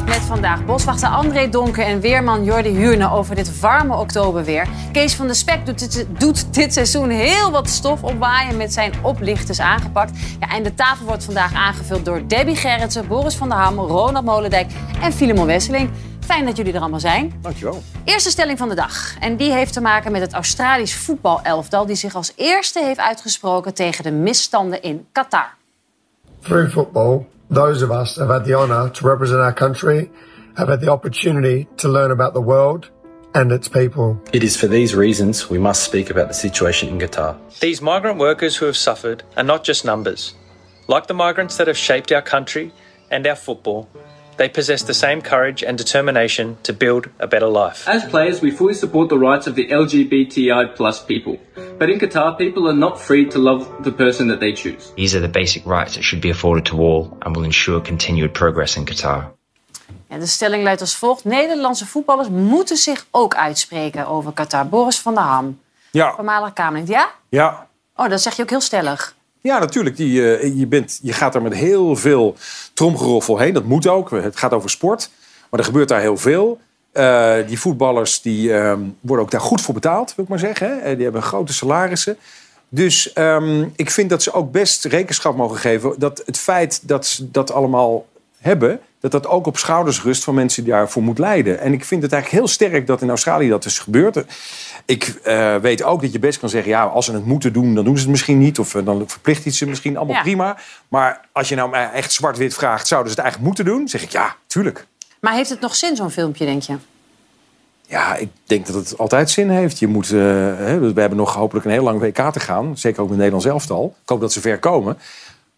Met vandaag boswachter André Donker en weerman Jordi Huurne over dit warme oktoberweer. Kees van de Spek doet dit, doet dit seizoen heel wat stof opwaaien met zijn oplichters aangepakt. Ja, en de tafel wordt vandaag aangevuld door Debbie Gerritsen, Boris van der Ham, Ronald Molendijk en Filemon Wesseling. Fijn dat jullie er allemaal zijn. Dankjewel. Eerste stelling van de dag. En die heeft te maken met het Australisch voetbalelftal... die zich als eerste heeft uitgesproken tegen de misstanden in Qatar. Through football, those of us have had the honour to represent our country, have had the opportunity to learn about the world and its people. It is for these reasons we must speak about the situation in Qatar. These migrant workers who have suffered are not just numbers. Like the migrants that have shaped our country and our football, they possess the same courage and determination to build a better life. As players, we fully support the rights of the LGBTI plus people. But in Qatar, people are not free to love the person that they choose. These are the basic rights that should be afforded to all and will ensure continued progress in Qatar. Ja, de stelling luidt als volgt. Nederlandse voetballers moeten zich ook uitspreken over Qatar. Boris van der Ham, Ja, voormalig Kamerlid. Ja? ja. Oh, dat zeg je ook heel stellig. Ja, natuurlijk. Die, eh, je, bent, je gaat er met heel veel tromgeroffel heen. Dat moet ook. Het gaat over sport. Maar er gebeurt daar heel veel. Eh, die voetballers die, ehm, worden ook daar goed voor betaald, wil ik maar zeggen. Hè. Eh, Die hebben grote salarissen. Dus ehm, ik vind dat ze ook best rekenschap mogen geven... dat het feit dat ze dat allemaal hebben... dat dat ook op schouders rust van mensen die daarvoor moeten lijden. En ik vind het eigenlijk heel sterk dat in Australië dat is gebeurd. Ik eh, weet ook dat je best kan zeggen... ja, als ze het moeten doen, dan doen ze het misschien niet. Of eh, dan verplicht iets ze misschien allemaal Ja. prima. Maar als je nou echt zwart-wit vraagt... zouden ze het eigenlijk moeten doen? zeg ik ja, tuurlijk. Maar heeft het nog zin, zo'n filmpje, denk je? Ja, ik denk dat het altijd zin heeft. Je moet, eh, we hebben nog hopelijk een heel lang WK te gaan. Zeker ook met Nederlands elftal. Ik hoop dat ze ver komen.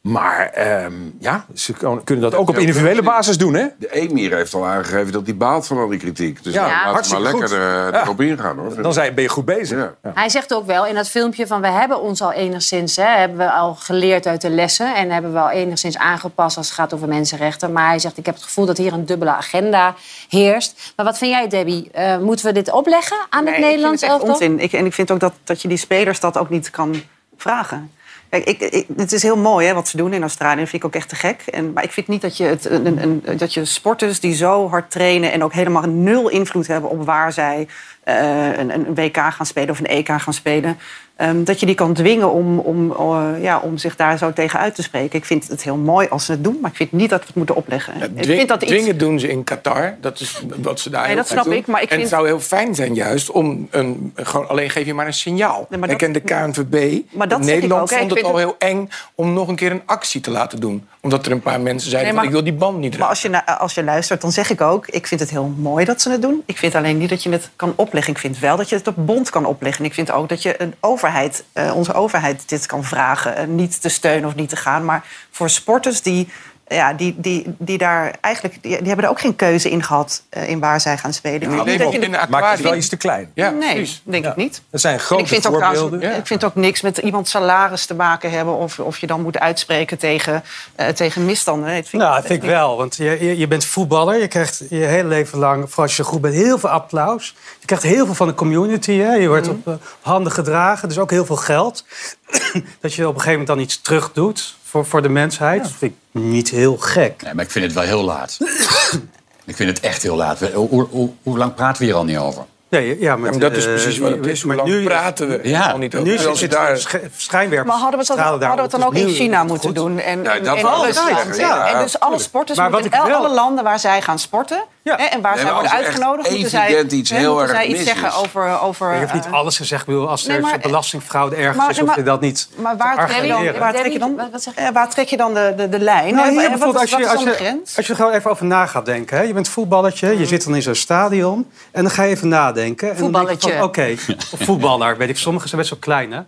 Maar ehm, ja, ze kunnen dat ook op individuele basis doen, hè? De Emir heeft al aangegeven dat hij baalt van al die kritiek. Dus Ja, laten we maar hartstikke lekker goed. er, Ja. erop ingaan. Hoor. Dan zijn- ben je goed bezig. Ja. Ja. Hij zegt ook wel in dat filmpje van... we hebben ons al enigszins, hè, hebben we al geleerd uit de lessen... en hebben we al enigszins aangepast als het gaat over mensenrechten. Maar hij zegt, ik heb het gevoel dat hier een dubbele agenda heerst. Maar wat vind jij, Debbie? Eh, moeten we dit opleggen aan het Nee, Nederlands ik vind het echt elftal? onzin. Ik, en ik vind ook dat, dat je die spelers dat ook niet kan vragen. Ik, het is heel mooi hè, wat ze doen in Australië. Dat vind ik ook echt te gek. En, maar ik vind niet dat je, het, een- dat je sporters die zo hard trainen... en ook helemaal nul invloed hebben op waar zij eh, een, een WK gaan spelen... of een EK gaan spelen... ehm, dat je die kan dwingen om, om, eh, ja, om zich daar zo tegen uit te spreken. Ik vind het heel mooi als ze het doen, maar ik vind niet dat we het moeten opleggen. ik Dwing- vind dat iets... Dwingen doen ze in Qatar. Dat is wat ze daar Nee, heel dat snap doen. ik, maar ik en vind- het zou heel fijn zijn juist om een... Gewoon, alleen geef je maar een signaal. Nee, maar ik ken de KNVB. Maar dat ik Nederland vond Ik het al heel eng om nog een keer een actie te laten doen. Omdat er een paar mensen zeiden Nee, van maar- ik wil die band niet Maar raken. als je, als je luistert, dan zeg ik ook... ik vind het heel mooi dat ze het doen. Ik vind alleen niet dat je het kan opleggen. Ik vind wel dat je het op bond kan opleggen. En ik vind ook dat je een overheid, eh, onze overheid dit kan vragen. eh, niet te steunen of niet te gaan. Maar voor sporters die, ja, die, die, die daar eigenlijk... Die, die hebben er ook geen keuze in gehad eh, in waar zij gaan spelen. Die leven ook in een Maakt het wel aquarium. iets te klein. Ja, nee, precies. denk ik niet. Dat zijn grote ik vind, ook trouwens, voorbeelden. Ja. ik vind ook niks met iemands salaris te maken hebben... of, of je dan moet uitspreken tegen, eh, tegen misstanden. Nee, dat vind Nou, ik dat vind ik wel. Want je, je, je bent voetballer. Je krijgt je hele leven lang, vooral als je goed bent, heel veel applaus. Je krijgt heel veel van de community. Hè. Je wordt op eh, handen gedragen. Dus ook heel veel geld. dat je op een gegeven moment dan iets terug doet voor, voor de mensheid. Dat vind ik niet heel gek. Nee, maar ik vind het wel heel laat. ik vind het echt heel laat. Hoe, hoe, hoe, hoe lang praten we hier al niet over? Nee, ja, maar, Ja, maar dat is eh, precies wat het is. Hoe maar lang nu, praten we Ja. al niet Nu over? zit Als daar... sch- schijnwerpers. Maar hadden we, dat, hadden we het dan ook in nu China moeten goed. doen? En, Ja, en, dat en Ja. en dus alle sporters Maar moeten in alle landen waar zij gaan sporten... Ja. Hè, en waar Nee, zij maar worden uitgenodigd... moeten zij, iets hè, heel moeten erg zij iets zeggen is. over... over Je hoeft niet eh, alles. Ik bedoel, Als Nee, er belastingfraude ergens maar- is, hoef je dat niet Maar waar te trek je dan, waar trek je dan, eh, waar trek je dan de, de, de lijn? Nou, hier wat- als je, wat is als, je, als je er gewoon even over na gaat denken. Hè? Je bent voetballertje, je zit dan in zo'n stadion. En dan ga je even nadenken. En dan denk je van, Voetballetje. Oké, voetballer, weet ik. Sommigen zijn best wel klein, hè?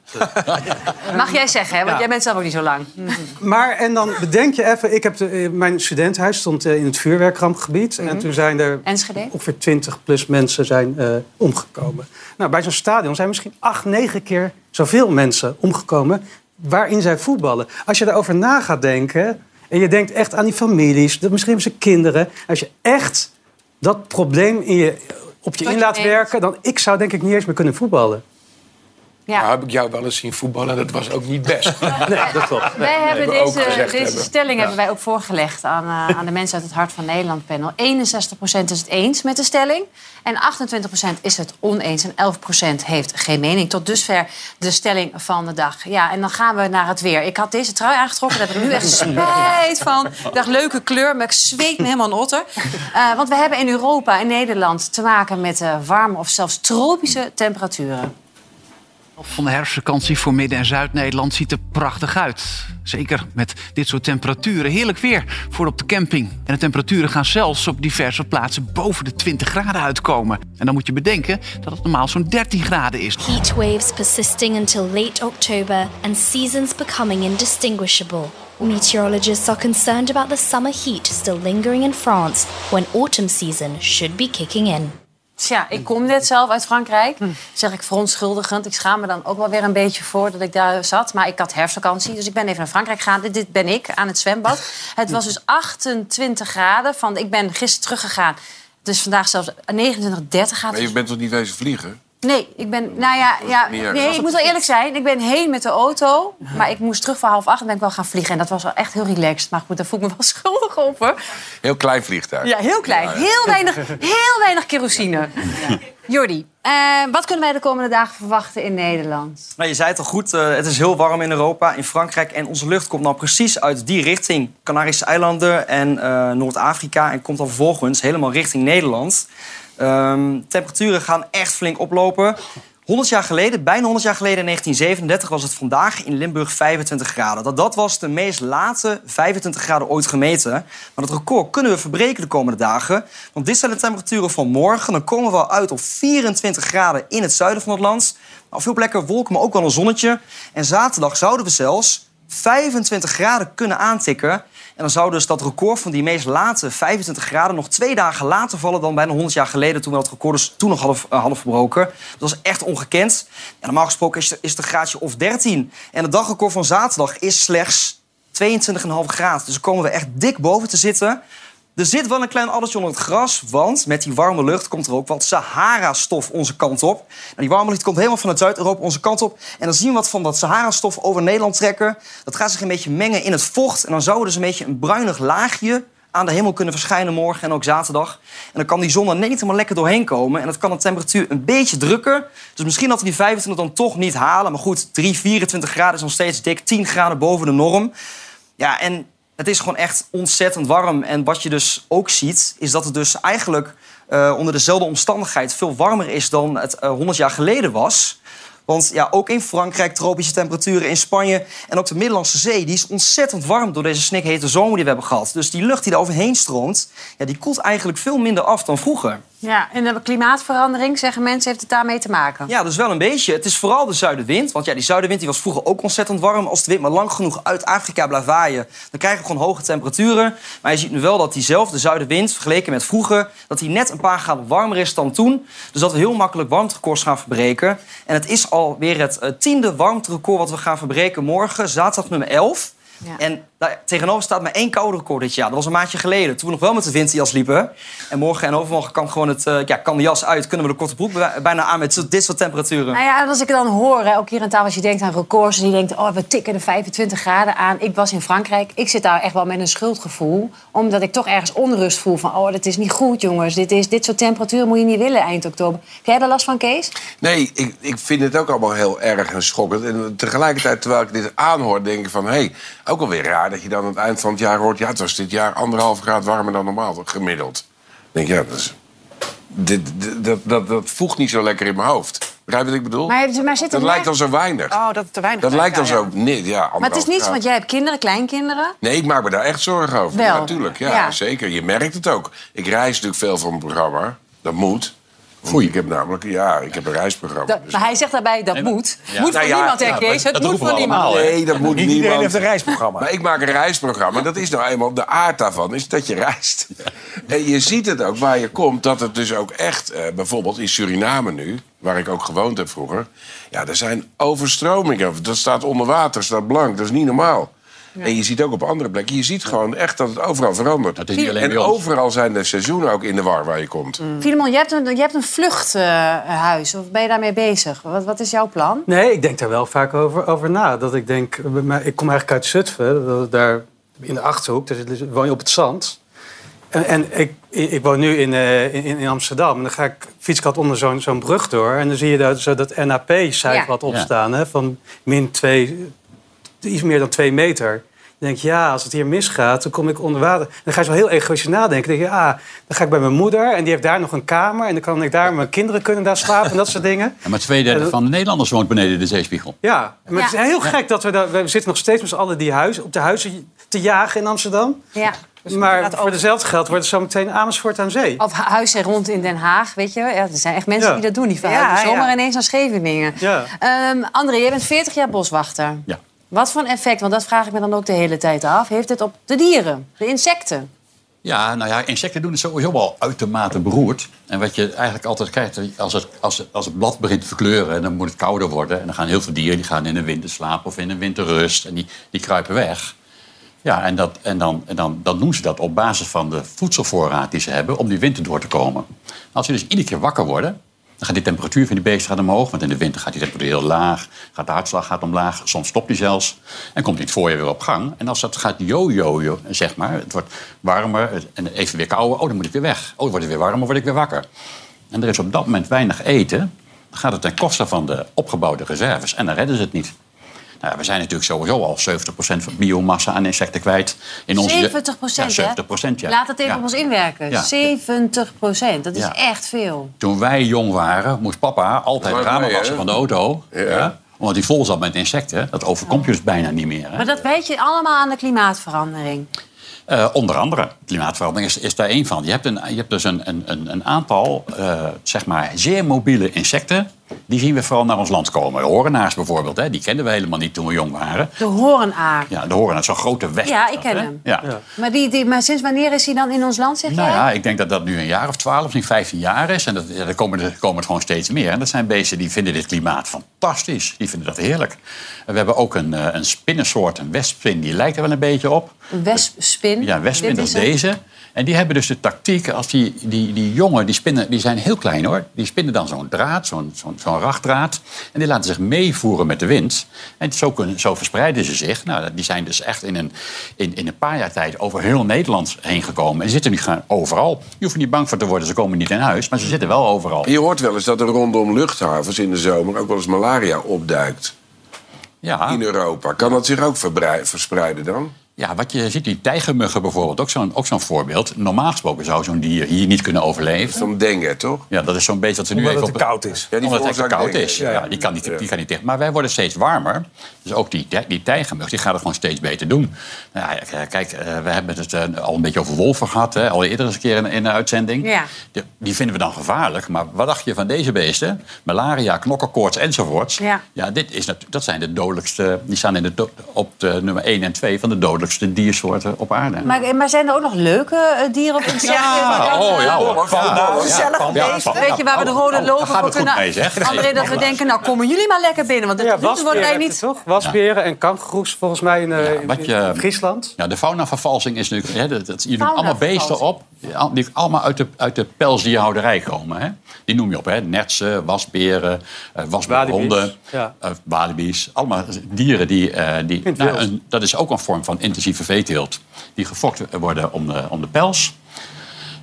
Mag jij zeggen, hè? want jij bent zelf ook niet zo lang. Maar en dan bedenk je even... Ik heb mijn studentenhuis stond eh, in het vuurwerkrampgebied. En toen zijn er Enschede? ongeveer 20 plus mensen zijn, eh, omgekomen. Nou, bij zo'n stadion zijn misschien acht, negen keer zoveel mensen omgekomen... waarin zij voetballen. Als je daarover na gaat denken... en je denkt echt aan die families... dat misschien hebben ze kinderen... als je echt dat probleem in je, op je Tot in laat werken... dan ik zou denk ik niet eens meer kunnen voetballen. Ja. Nou heb ik jou wel eens zien voetballen en dat was ook niet best. Nee, dat klopt. Wij hebben deze, deze hebben. stelling hebben wij ook voorgelegd aan, eh, aan de mensen uit het Hart van Nederland panel. 61% is het eens met de stelling en 28% is het oneens en 11% heeft geen mening. Tot dusver de stelling van de dag. Ja, en dan gaan we naar het weer. Ik had deze trui aangetrokken, daar heb ik nu echt spijt van. Ik dacht, leuke kleur, maar ik zweet me helemaal een otter. Eh, want we hebben in Europa en Nederland te maken met eh, warme of zelfs tropische temperaturen. Van de herfstvakantie voor Midden- en Zuid-Nederland ziet er prachtig uit. Zeker met dit soort temperaturen. Heerlijk weer voor op de camping. En de temperaturen gaan zelfs op diverse plaatsen boven de 20 graden uitkomen. En dan moet je bedenken dat het normaal zo'n 13 graden is. Heat waves persisting until late October and seasons becoming indistinguishable. Meteorologists are concerned about the summer heat still lingering in France when autumn season should be kicking in. Tja, ik kom net zelf uit Frankrijk. Zeg ik verontschuldigend. Ik schaam me dan ook wel weer een beetje voor dat ik daar zat. Maar ik had herfstvakantie, dus ik ben even naar Frankrijk gegaan. Dit, dit ben ik aan het zwembad. Het was dus 28 graden. Van, ik ben gisteren teruggegaan. Dus vandaag zelfs 29, 30 graden. Maar je bent toch niet wezen vliegen? Nee, ik ben, nou ja, ja nee, ik moet wel eerlijk zijn. Ik ben heen met de auto, maar ik moest terug voor half acht en ben ik wel gaan vliegen. En dat was wel echt heel relaxed. Maar goed, daar voel ik me wel schuldig over. Heel klein vliegtuig. Ja, heel klein. Heel weinig, heel weinig kerosine. Jordi, eh, wat kunnen wij de komende dagen verwachten in Nederland? Nou, je zei het al goed, eh, het is heel warm in Europa, in Frankrijk. En onze lucht komt nou precies uit die richting. Canarische eilanden en eh, Noord-Afrika. En komt dan vervolgens helemaal richting Nederland. Ehm, temperaturen gaan echt flink oplopen. 100 jaar geleden, bijna 100 jaar geleden, in 1937, was het vandaag in Limburg 25 graden. Dat, dat was de meest late 25 graden ooit gemeten. Maar dat record kunnen we verbreken de komende dagen. Want dit zijn de temperaturen van morgen. Dan komen we al uit op 24 graden in het zuiden van het land. Op veel plekken wolken, maar ook wel een zonnetje. En zaterdag zouden we zelfs 25 graden kunnen aantikken. En dan zou dus dat record van die meest late 25 graden nog twee dagen later vallen dan bijna 100 jaar geleden, toen we dat record dus toen nog hadden, eh, verbroken. Dat was echt ongekend. En normaal gesproken is, is het graadje of 13. En het dagrecord van zaterdag is slechts 22,5 graden. Dus dan komen we echt dik boven te zitten. Er zit wel een klein addertje onder het gras, want met die warme lucht komt er ook wat Sahara-stof onze kant op. Nou, die warme lucht komt helemaal vanuit Zuid-Europa onze kant op. En dan zien we wat van dat Sahara-stof over Nederland trekken. Dat gaat zich een beetje mengen in het vocht. En dan zou er dus een beetje een bruinig laagje aan de hemel kunnen verschijnen morgen en ook zaterdag. En dan kan die zon er net helemaal lekker doorheen komen. En dat kan de temperatuur een beetje drukken. Dus misschien dat we die 25 dan toch niet halen. Maar goed, 3, 24 graden is nog steeds dik. 10 graden boven de norm. Ja, en het is gewoon echt ontzettend warm. En wat je dus ook ziet, is dat het dus eigenlijk eh, onder dezelfde omstandigheid veel warmer is dan het eh, 100 jaar geleden was. Want ja, ook in Frankrijk tropische temperaturen, in Spanje en ook de Middellandse Zee... die is ontzettend warm door deze snikhete zomer die we hebben gehad. Dus die lucht die er overheen stroomt, ja, die koelt eigenlijk veel minder af dan vroeger. Ja, en de klimaatverandering, zeggen mensen, heeft het daarmee te maken? Ja, dus wel een beetje. Het is vooral de zuidenwind. Want ja, die zuidenwind die was vroeger ook ontzettend warm. Als de wind maar lang genoeg uit Afrika blijft waaien... dan krijgen we gewoon hoge temperaturen. Maar je ziet nu wel dat diezelfde zuidenwind, vergeleken met vroeger... dat die net een paar graden warmer is dan toen. Dus dat we heel makkelijk warmterecords gaan verbreken. En het is alweer het eh, tiende warmterecord wat we gaan verbreken morgen. Zaterdag nummer 11. En daar tegenover staat maar één koude record dit jaar. Dat was een maandje geleden, toen we nog wel met de winterjas liepen. En morgen en overmorgen kan, gewoon het, eh, ja, kan de jas uit. Kunnen we de korte broek bij- bijna aan met dit soort temperaturen. Nou ja, en als ik het dan hoor, hè, ook hier aan tafel, als je denkt aan records... en je denkt, oh, we tikken de 25 graden aan. Ik was in Frankrijk, ik zit daar echt wel met een schuldgevoel. Omdat ik toch ergens onrust voel van... oh, dat is niet goed, jongens. Dit, is, dit soort temperaturen moet je niet willen eind oktober. Heb jij daar last van, Kees? Nee, ik, ik vind het ook allemaal heel erg en schokkend. En tegelijkertijd, terwijl ik dit aanhoor, denk ik van... hé, hey, ook alweer raar dat je dan aan het eind van het jaar hoort... ja, het was dit jaar anderhalf graad warmer dan normaal, gemiddeld. Dan denk ik, ja, dat, is, dit, dit- dat, dat, dat voegt niet zo lekker in mijn hoofd. Begrijp je wat ik bedoel? Maar, maar zit er dat lijkt dan zo weinig. Oh, dat het te weinig dat lijkt dan ja, zo... Nee, ja, Maar het is niet zo, want jij hebt kinderen, kleinkinderen. Nee, ik maak me daar echt zorgen over. Wel. Ja, natuurlijk, ja, Ja. zeker. Je merkt het ook. Ik reis natuurlijk veel voor mijn programma. Dat moet. Foei. Ik heb namelijk, ja, ik heb een reisprogramma. Dat- maar hij zegt daarbij, dat moet. Ja. Moet Nou voor ja, niemand, hè, ja, Kees? Het moet voor niemand. Nee, dat moet Niet iedereen niemand. heeft een reisprogramma. Maar ik maak een reisprogramma. Dat is nou eenmaal de aard daarvan, is dat je reist. En je ziet het ook waar je komt, dat het dus ook echt... eh, bijvoorbeeld in Suriname nu, waar ik ook gewoond heb vroeger... ja, er zijn overstromingen. Dat staat onder water, staat blank. Dat is niet normaal. En je ziet ook op andere plekken, je ziet gewoon echt dat het overal verandert. is niet alleen en overal zijn de seizoenen ook in de war waar je komt. Filemon, je hebt een, je hebt een vluchthuis. of ben je daarmee bezig? Wat, wat is jouw plan? Nee, ik denk daar wel vaak over, over na. Dat ik denk, ik kom eigenlijk uit Zutphen, dat- daar in de Achterhoek, dus woon je op het zand. En, en ik, ik woon nu in, eh, in, in Amsterdam. En dan ga ik fiets ik altijd onder zo'n zo'n brug door. En dan zie je daar zo dat NAP-cijfer Ja. wat opstaan. Hè, van min twee, iets meer dan twee meter. Dan denk je, ja, als het hier misgaat, dan kom ik onder water. Dan ga je zo heel egoïstisch nadenken. Dan denk je, ah, dan ga ik bij mijn moeder en die heeft daar nog een kamer. En dan kan ik daar, mijn kinderen kunnen daar slapen en dat soort dingen. Ja, maar twee derde van de Nederlanders woont beneden de zeespiegel. Ja, maar het is heel gek dat we daar... We zitten nog steeds met z'n allen die huis, op de huizen te jagen in Amsterdam. Ja. Maar voor dezelfde geld wordt het zo meteen Amersfoort aan zee. Of hu- huizen rond in Den Haag, weet je? Ja, er zijn echt mensen Ja. die dat doen. Die verhuizen Ja, ja. zomaar ineens naar Scheveningen. Ja. Ehm, André, jij bent 40 jaar boswachter. Ja. Wat voor een effect, want dat vraag ik me dan ook de hele tijd af... heeft het op de dieren, de insecten? Ja, nou ja, insecten doen het sowieso al uitermate beroerd. En wat je eigenlijk altijd krijgt, als het, als als het blad begint te verkleuren... dan moet het kouder worden. En dan gaan heel veel dieren die gaan in de winterslaap of in een winterrust. En die, die kruipen weg. Ja, en, dat, en, dan, en dan, dan doen ze dat op basis van de voedselvoorraad die ze hebben... om die winter door te komen. Als ze dus iedere keer wakker worden... dan gaat de temperatuur van die beesten gaat omhoog. Want in de winter gaat die temperatuur heel laag. Gaat de hartslag gaat omlaag. Soms stopt die zelfs. En komt in het voorjaar weer op gang. En als dat gaat yo-yo, zeg maar... het wordt warmer en even weer kouder... oh, dan moet ik weer weg. Oh, dan wordt het weer warmer, word ik weer wakker. En er is op dat moment weinig eten... dan gaat het ten koste van de opgebouwde reserves. En dan redden ze het niet. Nou, ja, we zijn natuurlijk sowieso al 70% van biomassa aan insecten kwijt. In onze, 70 procent, Ja, 70 ja. Laat het even Ja. op ons inwerken. Ja. 70 procent, dat is Ja. echt veel. Toen wij jong waren, moest papa altijd de ramen wassen van de auto. Ja. Omdat die vol zat met insecten. Dat overkomt je dus bijna niet meer. Hè? Maar dat weet je allemaal aan de klimaatverandering. Eh, onder andere, klimaatverandering is, is daar één van. Je hebt, een, je hebt dus een, een, een een aantal eh, zeg maar zeer mobiele insecten. Die zien we vooral naar ons land komen. De horenaars bijvoorbeeld, hè, die kenden we helemaal niet toen we jong waren. De hoornaar. Ja, de horenaar, zo'n grote wesp. Ja, ik ken hem. Ja. Maar, die, die, maar sinds wanneer is hij dan in ons land, zeg Nou jij? ja, ik denk dat dat nu een jaar of twaalf, misschien 15 jaar is. En dat, ja, er, komen er, komen er gewoon steeds meer. En dat zijn beesten die vinden dit klimaat fantastisch. Die vinden dat heerlijk. En we hebben ook een, eh, een spinnensoort, een wespspin, die lijkt er wel een beetje op. Een wespspin. Ja, wespspin, Dit dat is een- deze. En die hebben dus de tactiek, als die, die, die jongen, die spinnen, die zijn heel klein hoor. Die spinnen dan zo'n draad, zo'n zo'n zo'n rachtdraad. En die laten zich meevoeren met de wind. En zo, kunnen, zo verspreiden ze zich. Nou, die zijn dus echt in een, in, in een paar jaar tijd over heel Nederland heen gekomen. En zitten nu gaan overal. Je hoeft er niet bang voor te worden, ze komen niet in huis. Maar ze zitten wel overal. Je hoort wel eens dat er rondom luchthavens in de zomer ook wel eens malaria opduikt. Ja. In Europa. Kan dat zich ook verspreiden dan? Ja, wat je ziet, die tijgermuggen bijvoorbeeld, ook zo'n ook zo'n voorbeeld. Normaal gesproken zou zo'n dier hier niet kunnen overleven. Zo'n dengue, toch? Ja, dat is zo'n beest dat ze nu Omdat even het op... te koud is. Ja, die Omdat het koud dengue. is. Ja, Ja, ja. die, kan niet, die kan niet dicht. Maar wij worden steeds warmer. Dus ook die, die tijgermug die gaat het gewoon steeds beter doen. Nou, ja, k- kijk, eh, we hebben het eh, al een beetje over wolven gehad. Hè, al eerder eens een keer in, in de uitzending. Ja. Die, die vinden we dan gevaarlijk. Maar wat dacht je van deze beesten? Malaria, knokkenkoorts enzovoorts. Ja. Ja, dit is dat zijn de dodelijkste... Die staan in de op de nummer 1 en 2 van de dodelijkste diersoorten op aarde. Maar, maar zijn er ook nog leuke eh, dieren of insecten? Ja, waar- oh ja hoor. Gezellige Ja, beesten. ja, Weet je waar we de oh, rode oh, lopen voor het kunnen... André, dat we denken, nou komen jullie maar lekker binnen. Want dit wordt je eigenlijk niet... toch? Wasberen en kangoeroes volgens mij in, eh, Friesland. Ja, de faunavervalsing is natuurlijk... Hè, dat, dat- je doet allemaal beesten op die al- die allemaal uit de, uit de pelsdierhouderij komen. Hè? Die noem je op, hè? Nertsen, wasberen, eh wasberenhonden, Walibi's, ja. eh, walibi's. Allemaal dieren die... eh, die nou, een- dat is ook een vorm van intensieve veeteelt. Die gefokt worden om de, om de pels.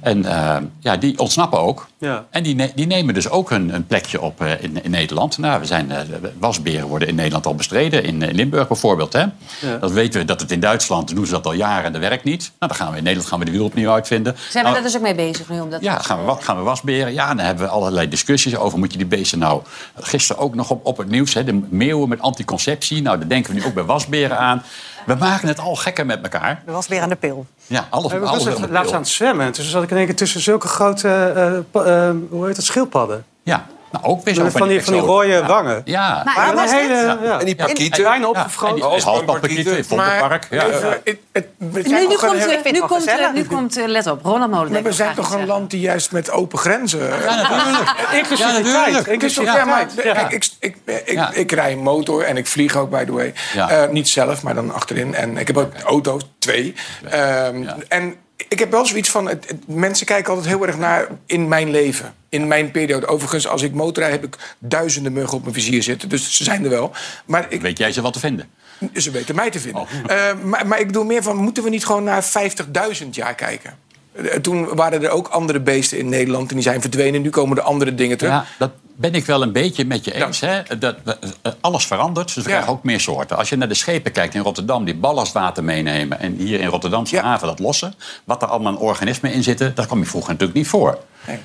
En eh, ja, die ontsnappen ook. Ja. En die, ne- die nemen dus ook een, een plekje op eh, in, in Nederland. Nou, we zijn, eh, wasberen worden in Nederland al bestreden. In, eh, Limburg bijvoorbeeld. Hè? Ja. Dat weten we dat het in Duitsland doen ze dat al jaren en dat werkt niet. Nou, dan gaan we in Nederland gaan we de wiel opnieuw uitvinden. Zijn we Nou, daar dus ook mee bezig nu? Om dat ja, gaan we, gaan we wasberen. Ja, dan hebben we allerlei discussies over. Moet je die beesten nou... Gisteren ook nog op, op het nieuws. Hè, de meeuwen met anticonceptie. Nou, daar denken we nu ook bij wasberen aan. We maken het al gekker met elkaar. Er was weer aan de pil. Ja, alles, Ik was de laatst aan het zwemmen. En toen zat ik in één keer tussen zulke grote, pa- eh, hoe heet dat, schildpadden. Ja, Nou, ook weer zo Van die, van die rode wangen. Ja. Maar Waar een was dit? hele, ja. En die pakieten. Ja, opgefroten. en die halsbandpakieten in Vondelpark. Ja. Nu, nu komt, heel- eh, vind het nu wel komt, eh, nu komt eh, let op, Ronald Molenbeek. maar we zijn toch een land die juist met open grenzen... Ja, natuurlijk. Inclusiviteit. Inclusiviteit. ja, maar Ja. kijk, ik, ik, ik, Ja. ik rij een motor en ik vlieg ook, by the way. Ja. Eh, niet zelf, maar dan achterin. En ik heb ook auto's, twee. Ehm, En ik heb wel zoiets van... Het, het- mensen kijken altijd heel erg naar in mijn leven. In mijn periode. Overigens, als ik motorrijd heb ik duizenden muggen op mijn vizier zitten. Dus ze zijn er wel. Maar ik, Weet jij ze wat te vinden? ze weten mij te vinden. Oh. Eh, maar, maar ik bedoel meer van... moeten we niet gewoon naar 50.000 jaar kijken? Eh, Toen waren er ook andere beesten in Nederland en die zijn verdwenen. Nu komen er andere dingen terug. Ja, dat ben ik wel een beetje met je eens. Hè? Dat, eh, alles verandert, dus we krijgen ook meer soorten. Als je naar de schepen kijkt in Rotterdam, die ballastwater meenemen... en hier in Rotterdamse haven dat lossen... wat er allemaal organismen in zitten, dat kwam je vroeger natuurlijk niet voor.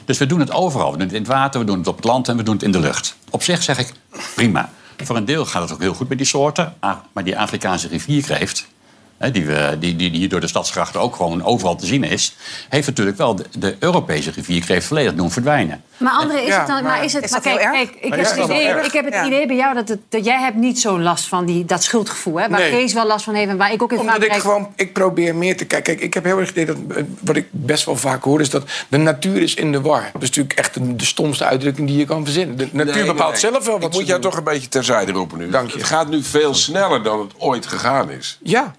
Dus we doen het overal. We doen het in het water, we doen het op het land en we doen het in de lucht. Op zich zeg ik, prima. Voor een deel gaat het ook heel goed met die soorten. Ah, Maar die Afrikaanse rivierkreeft... Die, we, die, die, die hier door de stadsgrachten ook gewoon overal te zien is... heeft natuurlijk wel de, de Europese rivierkreeft volledig doen verdwijnen. Maar André, is Ja, het dan, maar, maar is het, is maar kijk, kijk, ik, Maar heb het idee, ik heb het Ja. idee bij jou dat, het, dat jij hebt niet zo last van die, dat schuldgevoel. Hè, waar Nee. Kees wel last van heeft en waar ik ook in Omdat ik gewoon, ik probeer meer te kijken. Kijk, ik heb heel erg het idee dat, wat ik best wel vaak hoor, is dat de natuur is in de war. Dat is natuurlijk echt de, de stomste uitdrukking die je kan verzinnen. De natuur Nee, bepaalt nee. zelf wel wat Ik ze moet jou doen. toch een beetje terzijde roepen nu. Dank je. Het gaat nu veel sneller dan het ooit gegaan is. Ja,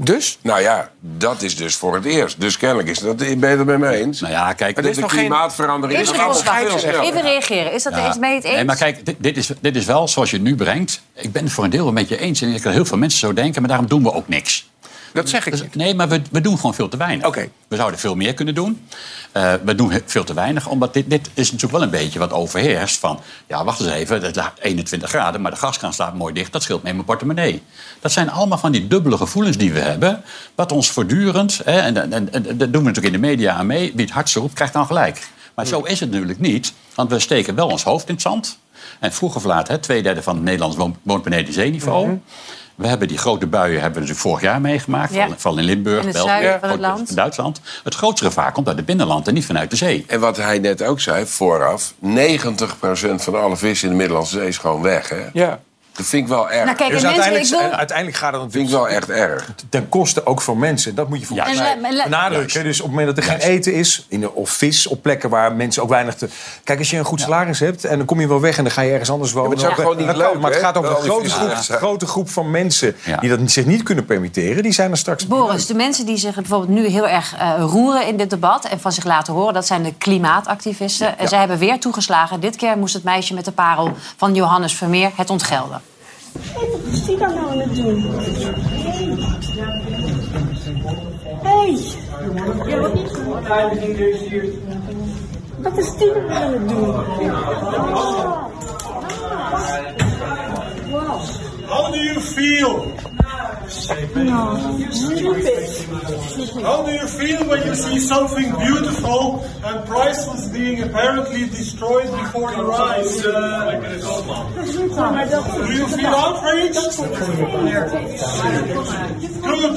dus? Nou ja, dat is dus voor het eerst. Dus kennelijk is dat, ben je het met me eens? Nou ja, kijk... er de is nog geen- klimaatverandering Is is er nog veel. Even reageren. Is dat Ja. eens mee het eens? Nee, maar kijk, dit, dit, is, dit is wel zoals je het nu brengt. Ik ben het voor een deel een met je eens. En ik kan heel veel mensen zo denken, maar daarom doen we ook niks. Dat zeg ik Dus- niet. nee, maar we, we doen gewoon veel te weinig. Oké. We zouden veel meer kunnen doen. Eh, we doen veel te weinig, omdat dit, dit is natuurlijk wel een beetje wat overheerst. Van, ja, wacht eens even, het laat 21 graden, maar de gaskraan staat mooi dicht. Dat scheelt mee mijn portemonnee. Dat zijn allemaal van die dubbele gevoelens die we hebben. Wat ons voortdurend, hè, en, en, en, en dat doen we natuurlijk in de media aan mee. Wie het hardste roept, krijgt dan gelijk. Maar zo is het natuurlijk niet, want we steken wel ons hoofd in het zand. En vroeg of laat, hè, twee derde van het Nederlands woont, woont beneden zeeniveau. We hebben die grote buien hebben we vorig jaar meegemaakt. Ja. Vooral, vooral in Limburg, In het België, zuiden van het ook land. Duitsland. Het grootste gevaar komt uit het binnenland en niet vanuit de zee. En wat hij net ook zei, vooraf... 90% van alle vis in de Middellandse Zee is gewoon weg, hè? Ja. Dat vind ik wel erg. Nou, kijk, Dus mensen, uiteindelijk, wil... uiteindelijk gaat het Dat vind natuurlijk ik wel echt erg. ten koste ook van mensen. Dat moet je volgens En mij benadrukken. Dus op het moment dat er geen eten is, in de, of vis op plekken waar mensen ook weinig te... Kijk, als je een goed salaris hebt en dan kom je wel weg en dan ga je ergens anders wonen. maar het is ook dan- gewoon niet kan, leuk, Maar het gaat over een grote groep, Ja. grote groep van mensen Ja. die dat zich niet kunnen permitteren. Die zijn er straks... Boris, de mensen die zich bijvoorbeeld nu heel erg eh, roeren in dit debat... en van zich laten horen, dat zijn de klimaatactivisten. En zij hebben weer toegeslagen. Dit keer moest het meisje met de parel van Johannes Vermeer het ontgelden. Wat is die dan nou aan het doen? Hey. Ja, wat is Wat is die dan aan het doen? How do you feel? Stupid. How do you feel when you see something beautiful and priceless being apparently destroyed before your eyes? Do you feel outraged? Good.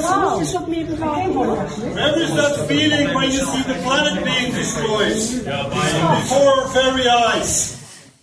Where is that feeling when you see the planet being destroyed before our very eyes?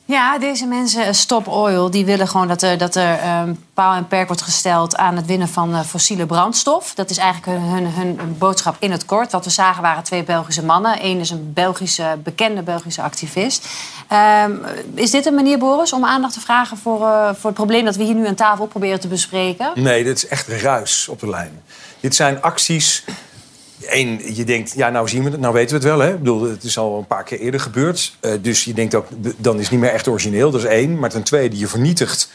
Ja, deze mensen, eh, Stop Oil, die willen gewoon dat er, dat er ehm, paal en perk wordt gesteld aan het winnen van eh, fossiele brandstof. Dat is eigenlijk hun, hun, hun boodschap in het kort. Wat we zagen waren twee Belgische mannen. Eén is een Belgische, bekende Belgische activist. Ehm, is dit een manier, Boris, om aandacht te vragen voor, eh, voor het probleem dat we hier nu aan tafel proberen te bespreken? Nee, dit is echt ruis op de lijn. Dit zijn acties. Eén, je denkt, ja, nou zien we het, nou weten we het wel. Hè? Ik bedoel, het is al een paar keer eerder gebeurd. Eh, dus je denkt ook, dan is het niet meer echt origineel. Dat is één. Maar ten tweede, je vernietigt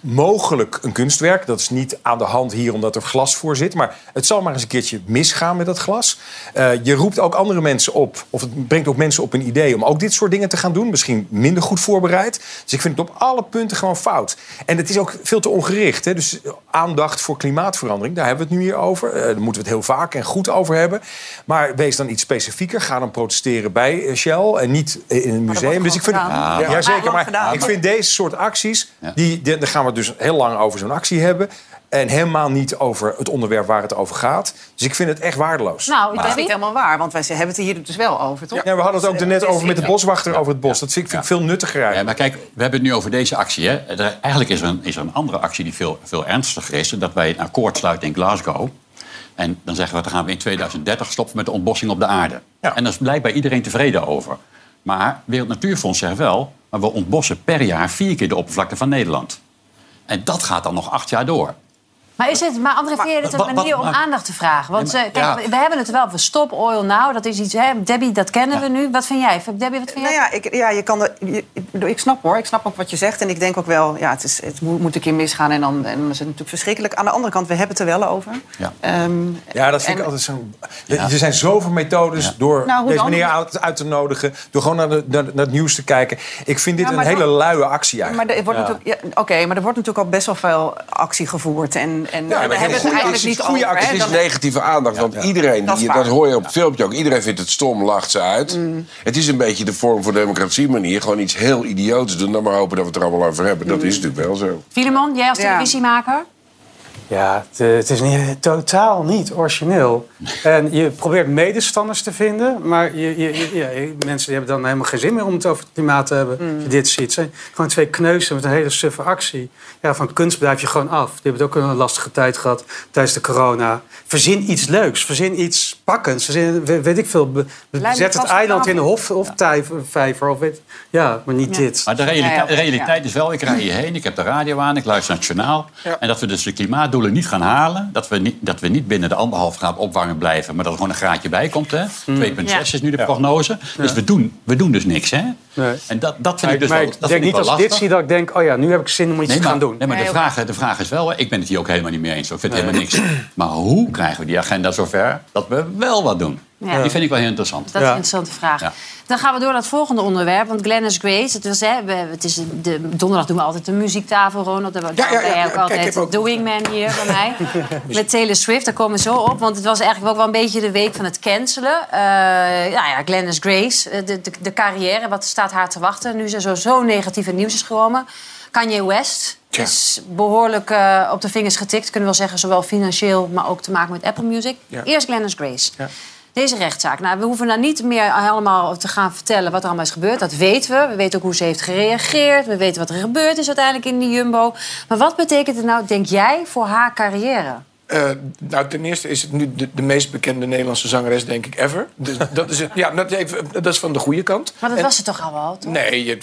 mogelijk een kunstwerk. Dat is niet aan de hand hier omdat er glas voor zit. Maar het zal maar eens een keertje misgaan met dat glas. Eh, je roept ook andere mensen op, of het brengt ook mensen op een idee om ook dit soort dingen te gaan doen. Misschien minder goed voorbereid. Dus ik vind het op alle punten gewoon fout. En het is ook veel te ongericht. Hè? Dus aandacht voor klimaatverandering, daar hebben we het nu hier over. Eh, daar moeten we het heel vaak en goed over hebben. Maar wees dan iets specifieker. Ga dan protesteren bij eh, Shell en niet eh, in een museum. Dus ik vind, ja, Ja. zeker. Maar ik vind deze soort acties, die, die, daar gaan we dus heel lang over zo'n actie hebben. En helemaal niet over het onderwerp waar het over gaat. Dus ik vind het echt waardeloos. Nou, dat is niet helemaal waar, want wij hebben het hier dus wel over, toch? Ja, we hadden het ook net over met de boswachter over het bos. Dat vind ik, vind ik veel nuttiger Ja, eigenlijk. maar kijk, we hebben het nu over deze actie. Hè. Er- eigenlijk is er, een, is er een andere actie die veel, veel ernstiger is. Dat wij een akkoord sluiten in Glasgow. En dan zeggen we, dan gaan we in 2030 stoppen met de ontbossing op de aarde. En daar is blijkbaar iedereen tevreden over. Maar Wereld Natuurfonds zegt wel... maar we ontbossen per jaar vier keer de oppervlakte van Nederland. En dat gaat dan nog acht jaar door. Maar, is het, maar André, vind je dit een manier om maar- aandacht te vragen? Want Nee, eh, maar- kijk, ja. we hebben het er wel over stop oil now. Dat is iets, hè? Debbie, dat kennen we nu. Wat vind jij? Debbie, wat vind Nou jij? ja, ik, ja, je kan je- ik, snap hoor, ik snap ook wat je zegt. En ik denk ook wel, ja, het, is, het moet, moet een keer misgaan en dan, en dan is het natuurlijk verschrikkelijk. Aan de andere kant, we hebben het er wel over. Ja, Ehm, Ja, dat vind en- ik altijd zo. Er zijn zoveel methodes door Nou, deze meneer uit, uit te nodigen, door gewoon naar, de, naar, naar het nieuws te kijken. Ik vind dit Ja, een hele luie actie Maar eigenlijk. er oké, maar er wordt natuurlijk al best wel veel actie gevoerd. En, en Ja, we maar hebben het eigenlijk niet goede over. is negatieve aandacht. Want iedereen, Dat dat hoor je op het filmpje ook. Iedereen vindt het stom, lacht ze uit. Mm. Het is een beetje de vorm voor democratie manier. Gewoon iets heel idiots doen. Dan maar hopen dat we het er allemaal over hebben. Mm. Dat is natuurlijk wel zo. Filemon, jij als televisiemaker? Ja, het, eh, het is niet, totaal niet origineel. En je probeert medestanders te vinden, maar je, je, je- mensen die hebben dan helemaal geen zin meer om het over het klimaat te hebben. Als je dit ziet. Het zijn gewoon twee kneuzen met een hele suffe actie. Ja, van kunst blijf je gewoon af. Die hebben het ook een lastige tijd gehad tijdens de corona. Verzin iets leuks, verzin iets pakkends. Verzin, we- weet ik veel, zet het eiland in de hof. Of weet, ja, maar niet dit. Maar de realiteit, de realiteit is wel, ik rij hierheen, ik heb de radio aan, ik luister naar het journaal. En dat we dus de klimaatdoelen niet gaan halen. Dat we niet, dat we niet binnen de anderhalf graad opwarming blijven. Maar dat er gewoon een graadje bij komt. hè. 2,6 is nu de prognose. Dus we, doen, we doen dus niks. Hè? Nee. En dat, dat vind Maar ik dus maar wel, ik dat denk vind ik niet wel als dit zie dat ik denk, oh ja, nu heb ik zin om iets Nee, te maar, gaan doen. nee, maar de, vraag, de vraag is wel, ik ben het hier ook helemaal niet mee eens. Ik vind het helemaal niks. Maar hoe krijgen we die agenda zover dat we wel wat doen? Ja. Die vind ik wel heel interessant. Dat is een interessante vraag. Ja. Dan gaan we door naar het volgende onderwerp. Want Glennis Grace, het was, hè, we- het is de, donderdag doen we altijd de muziektafel, Ronald. Daar Ja, ook Kijk, altijd ook- de wingman hier bij mij. Met Taylor Swift, daar komen we zo op. Want het was eigenlijk ook wel een beetje de week van het cancelen. Eh nou ja, Glennis Grace, eh, de, de, de carrière, wat staat haar te wachten? Nu ze zo, zo negatief in nieuws is gekomen. Kanye West is behoorlijk eh, op de vingers getikt, kunnen we wel zeggen. Zowel financieel, maar ook te maken met Apple Music. Ja. Eerst Glennis Grace. Deze rechtszaak. Nou, we hoeven daar niet meer allemaal te gaan vertellen wat er allemaal is gebeurd. Dat weten we. We weten ook hoe ze heeft gereageerd. We weten wat er gebeurd is uiteindelijk in die Jumbo. Maar wat betekent het nou, denk jij, voor haar carrière? Eh, nou, ten eerste is het nu de, de meest bekende Nederlandse zangeres, denk ik, ever. Dus dat is, het, ja, dat, even, dat is van de goede kant. Maar dat En- was het toch al wel, toch? Nee, je,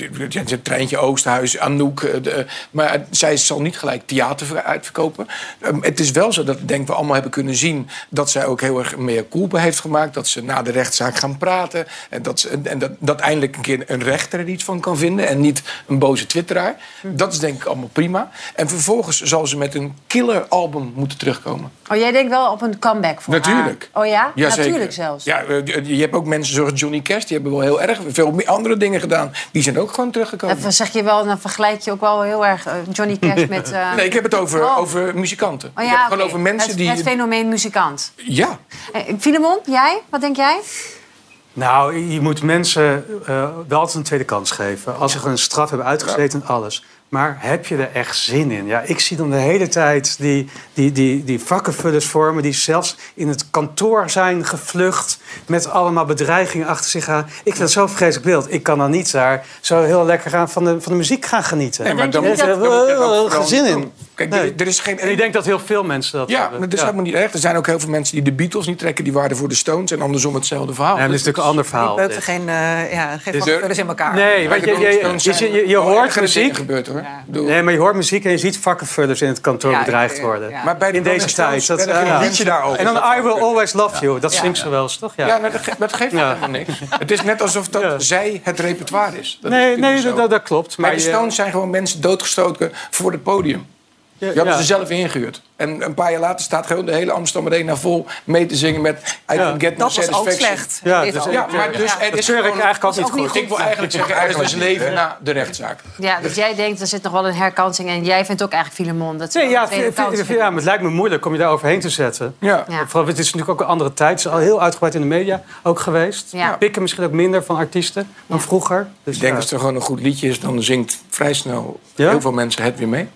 je, treintje Oosterhuis, Anouk. eh, de- maar zij zal niet gelijk theater ver- uitverkopen. Ehm, het is wel zo dat denk we allemaal hebben kunnen zien... dat zij ook heel erg meer culpa heeft gemaakt. Dat ze na de rechtszaak gaan praten. En dat, ze, en dat, dat eindelijk een keer een rechter er iets van kan vinden. En niet een boze twitteraar. Dat is denk ik allemaal prima. En vervolgens zal ze met een killer album moeten terugkomen. Oh, jij denkt wel op een comeback voor Natuurlijk. haar? Oh ja? Jazeker. Natuurlijk zelfs. Ja, eh, je hebt ook mensen zoals Johnny Cash, die hebben wel heel erg veel andere dingen gedaan. Die zijn ook gewoon teruggekomen. Even zeg je wel, dan vergelijk je ook wel heel erg eh, Johnny Cash met... eh, Nee, ik heb het over, Oh. over muzikanten. Oh ik ja, heb het gewoon over mensen het, die... Het fenomeen muzikant. Ja. Filemon, jij? Wat denk jij? Nou, je moet mensen eh, wel altijd een tweede kans geven. Als ze gewoon een straf hebben uitgezeten en alles. Maar heb je er echt zin in? Ja, ik zie dan de hele tijd die, die, die, die vakkenvullers vormen... die zelfs in het kantoor zijn gevlucht... met allemaal bedreigingen achter zich aan. Ik vind het zo'n vreselijk beeld. Ik kan dan niet daar zo heel lekker gaan van, de, van de muziek gaan genieten. Nee, maar dan er vooral geen zin in. Kijk, Nee. er, er is geen... En ik denk dat heel veel mensen dat Ja, hebben. maar dat is helemaal niet erg. Er zijn ook heel veel mensen die de Beatles niet trekken. Die waren voor de Stones en andersom hetzelfde verhaal. Ja, dat is natuurlijk een ander verhaal. Beukten geen, eh ja, geen Dus vakkenvullers in elkaar. Nee, want je, je, je, je, je, je hoort muziek. Gebeurt, hoor. Nee, maar je hoort muziek en je ziet vakkenvullers in het kantoor Ja, bedreigd ja, ja, worden. ja. Maar bij de in deze tijd. Stones Dat, ja. geen liedje daarover. En dan I Will Always Love You. Dat Ja. zingt ze wel eens, toch? Ja, Ja, dat, ge- dat geeft Ja. helemaal niks. Het is net alsof dat zij het repertoire is. Dat nee, nee dat, dat klopt. Maar Maar de Stones zijn gewoon mensen doodgestoken voor het podium. Die hadden ja. ze zelf ingehuurd. En een paar jaar later staat gewoon de hele Amsterdam Arena vol mee te zingen met I can get no Dat was ook slecht. Ja, dus-. Ja, maar dus Ja. er Dat is gewoon- eigenlijk Dat is ook goed. niet Ik wil eigenlijk zeggen, er is dus leven na de rechtszaak. Ja, dus jij denkt er zit nog wel een herkansing. En jij vindt ook eigenlijk Filemon dat Nee, wel ja, ja, maar het lijkt me moeilijk om je daar overheen te zetten. Ja. Ja. Vooral, het is natuurlijk ook een andere tijd. Het is al heel uitgebreid in de media ook geweest. Ja. Pikken misschien ook minder van artiesten dan vroeger. Dus Ik denk ja. als er gewoon een goed liedje is, dan zingt vrij snel Ja? heel veel mensen het weer mee.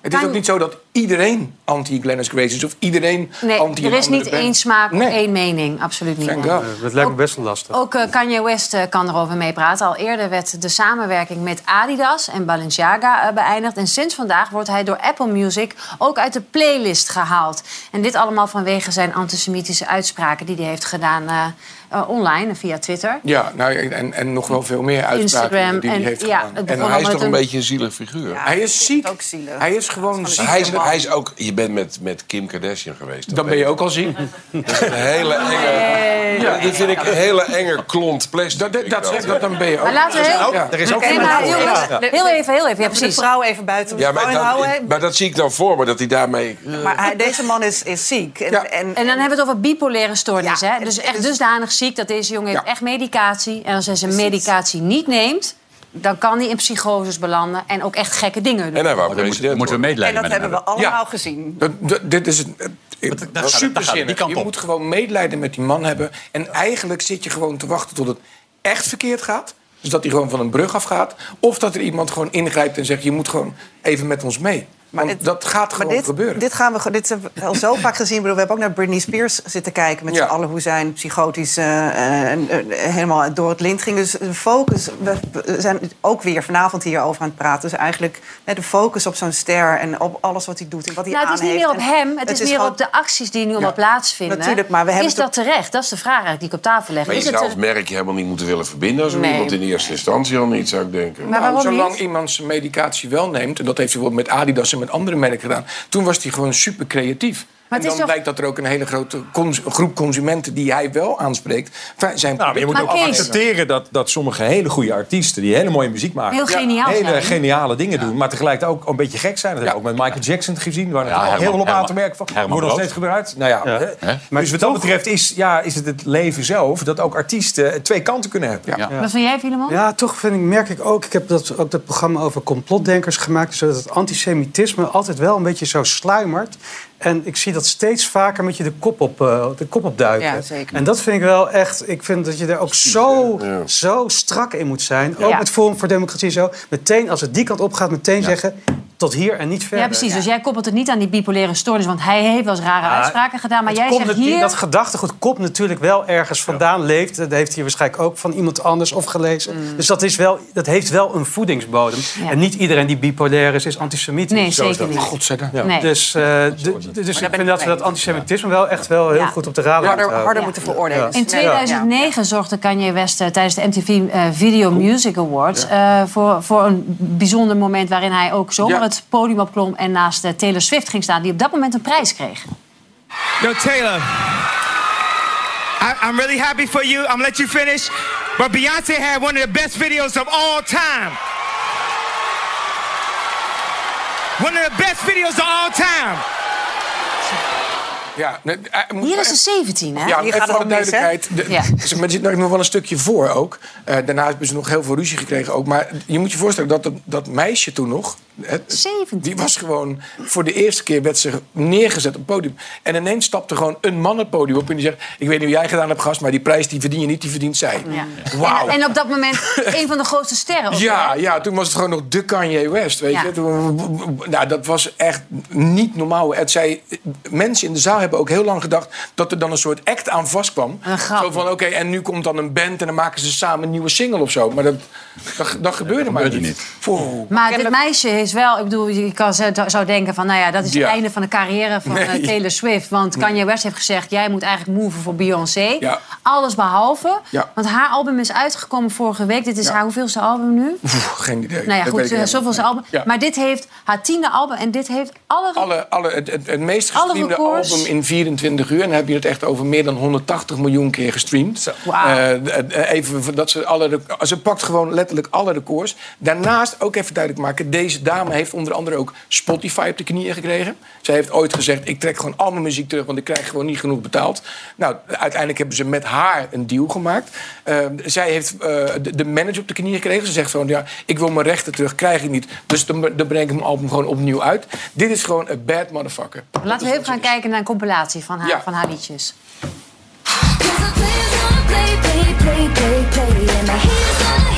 Het is ook niet zo dat iedereen anti-Glennis Grace is of iedereen Nee, anti er is niet band. één smaak, Nee. één mening. Absoluut niet. Thank nee. God. Eh, dat lijkt me best wel lastig. Ook eh, Kanye West eh, kan erover meepraten. Al eerder werd de samenwerking met Adidas en Balenciaga eh, beëindigd. En sinds vandaag wordt hij door Apple Music ook uit de playlist gehaald. En dit allemaal vanwege zijn antisemitische uitspraken die hij heeft gedaan eh, online via Twitter. Ja, nou, en, en nog wel veel meer uitspraken Instagram die hij en- heeft ja, gedaan. En hij is toch een beetje een zielig figuur? hij is ziek. Hij is gewoon ziek. Hij is, hij is ook, je bent met, met Kim Kardashian geweest. Dan ben je ook al ziek. Dat is een hele enge... Ja, die vind ik een hele enge klont plastic. Dat, dat, zeg, dat dan ben je ook. Maar laten we heel, Ja. Nee, maar jongens, heel even, heel even. Ja, De precies. vrouw even buiten de Ja, maar, dat, maar dat zie ik dan voor me, dat hij daarmee... Maar hij, deze man is, is ziek. En, en, En dan hebben we het over bipolaire stoornis. hè? Dus echt dusdanig ziek dat deze jongen heeft echt medicatie. En als hij zijn medicatie niet neemt... dan kan hij in psychoses belanden en ook echt gekke dingen doen. En hij wou Oh, dan moeten, moeten we en medelijden dat met hem hebben we hebben. allemaal gezien. Dat, dat- dit is het- dat dat superzinnig. Je moet gewoon medelijden met die man hebben. En eigenlijk zit je gewoon te wachten tot het echt verkeerd gaat. Dus dat hij gewoon van een brug afgaat. Of dat er iemand gewoon ingrijpt en zegt... je moet gewoon even met ons mee. Want dat gaat Maar gewoon dit, gebeuren. dit, gaan we, dit hebben we al zo vaak gezien. Bedoel, we hebben ook naar Britney Spears zitten kijken... met Ja. z'n allen hoe zijn psychotisch eh, helemaal door het lint ging. Dus de focus... We we zijn ook weer vanavond hier over aan het praten. Dus eigenlijk eh, de focus op zo'n ster... en op alles wat hij doet en wat hij Nou, het is niet meer op hem, het, is, meer gewoon- op de acties die nu allemaal Ja. plaatsvinden. Natuurlijk, maar we hebben is het dat terecht? Dat is de vraag eigenlijk die ik op tafel leg. Maar je Is het zou als terecht? merk je helemaal niet moeten willen verbinden... als Nee. iemand in eerste instantie al niet, zou ik denken. Maar waarom Nou, zolang niet? iemand zijn medicatie wel neemt... en dat heeft hij bijvoorbeeld met Adidas en met andere merken gedaan... toen was hij gewoon super creatief. Maar en het is dan toch- blijkt dat er ook een hele grote cons- groep consumenten... die hij wel aanspreekt, zijn Nou, maar je moet Maar ook Kees- accepteren dat, dat sommige hele goede artiesten... die hele mooie muziek maken... Heel geniaal hele zijn. geniale dingen doen... maar tegelijkertijd ook een beetje gek zijn. Dat hebben we ook met Michael Jackson gezien... waar Ja, heel veel op aan te merken van... Wordt nog steeds gebruikt. Nou ja, hè? Hè? dus wat dat betreft is, ja, is het het leven zelf... dat ook artiesten twee kanten kunnen hebben. Ja. Wat vind jij, Filemon? Ja, toch vind ik, merk ik ook. Ik heb dat, ook dat programma over complotdenkers gemaakt. Zodat het antisemitisme altijd wel een beetje zo sluimert. En ik zie dat steeds vaker met je de kop op, eh, de kop op duiken. Ja, zeker. En dat vind ik wel echt. Ik vind dat je er ook zo, ja. zo strak in moet zijn. Ook Ja. met Forum voor Democratie zo. Meteen, als het die kant op gaat, meteen zeggen. Tot hier en niet verder. Ja, precies. Dus jij koppelt het niet aan die bipolaire stoornis, want hij heeft wel eens rare Ja, uitspraken gedaan. Maar jij zegt hier. Dat gedachtegoed komt natuurlijk wel ergens vandaan leeft. Dat heeft hij waarschijnlijk ook van iemand anders of gelezen. Dus dat, is wel, dat heeft wel een voedingsbodem. Mm. Ja. En niet iedereen die bipolair is, is antisemitisch. Nee, Zo zeker dat. niet. Nee. Dus, eh, dus ik vind dat we dat antisemitisme wel echt wel heel Ja. goed op de radar harder, houden. harder moeten veroordelen. In 2009 zorgde Kanye West eh, tijdens de MTV eh, Video Music Awards eh, voor, voor een bijzonder moment waarin hij ook zomaar Ja. Het podium opklom en naast eh, Taylor Swift ging staan, die op dat moment een prijs kreeg. Yo, Taylor, I, I'm really happy for you. I'm gonna let you finish. But Beyonce had one of the best videos of all time. One of the best videos of all time. Ja, moet Hier is echt- ze 17, hè? Ja, Hier even gaat het voor de duidelijkheid. De, Ja. ze- Maar er zit nog wel een stukje voor ook. Eh, daarna hebben ze nog heel veel ruzie gekregen ook. Maar je moet je voorstellen dat dat, dat meisje toen nog... het- 17. Die was gewoon... Voor de eerste keer werd ze neergezet op het podium. En ineens stapte gewoon een man het podium op. En die zegt, ik weet niet hoe jij gedaan hebt, gast... maar die prijs die verdien je niet, die verdient zij. Ja. Wauw. En, en op dat moment een van de grootste sterren. Ja, ja, toen was het gewoon nog de Kanye West, weet Ja. je. Toen, nou, dat was echt niet normaal. Het zei, mensen in de zaal hebben ook heel lang gedacht... dat er dan een soort act aan vastkwam. Een grap. Zo van, oké, en nu komt dan een band... en dan maken ze samen een nieuwe single of zo. Maar dat, dat, dat gebeurde maar niet. niet. Wow. Maar dit meisje is wel, ik bedoel, je kan, zou denken van, nou ja, dat is het einde van de carrière van Nee. eh, Taylor Swift. Want Kanye West heeft gezegd, jij moet eigenlijk moven voor Beyoncé. Ja. Alles behalve. Ja. Want haar album is uitgekomen vorige week. Dit is haar hoeveelste album nu? Geen idee. Nou ja, Dat goed, ik eh, zoveelste album. Maar dit heeft haar tiende album en dit heeft alle... Alle, alle, het, het, het meest gestreamde album in 24 uur. En dan heb je het echt over meer dan 180 miljoen keer gestreamd. Wauw. Eh, even dat ze alle Ze pakt gewoon letterlijk alle records. Daarnaast ook even duidelijk maken. Deze dame heeft onder andere ook Spotify op de knieën gekregen. Zij heeft ooit gezegd: ik trek gewoon al mijn muziek terug, want ik krijg gewoon niet genoeg betaald. Nou, uiteindelijk hebben ze met haar een deal gemaakt. Eh, zij heeft eh, de, de manager op de knieën gekregen. Ze zegt gewoon: ja, ik wil mijn rechten terug, krijg ik niet. Dus dan, dan breng ik mijn album gewoon opnieuw uit. Dit is gewoon een bad motherfucker. Laten we even gaan kijken naar een compilatie van haar, Ja. van haar liedjes. Play, play, play, play, play, and my haters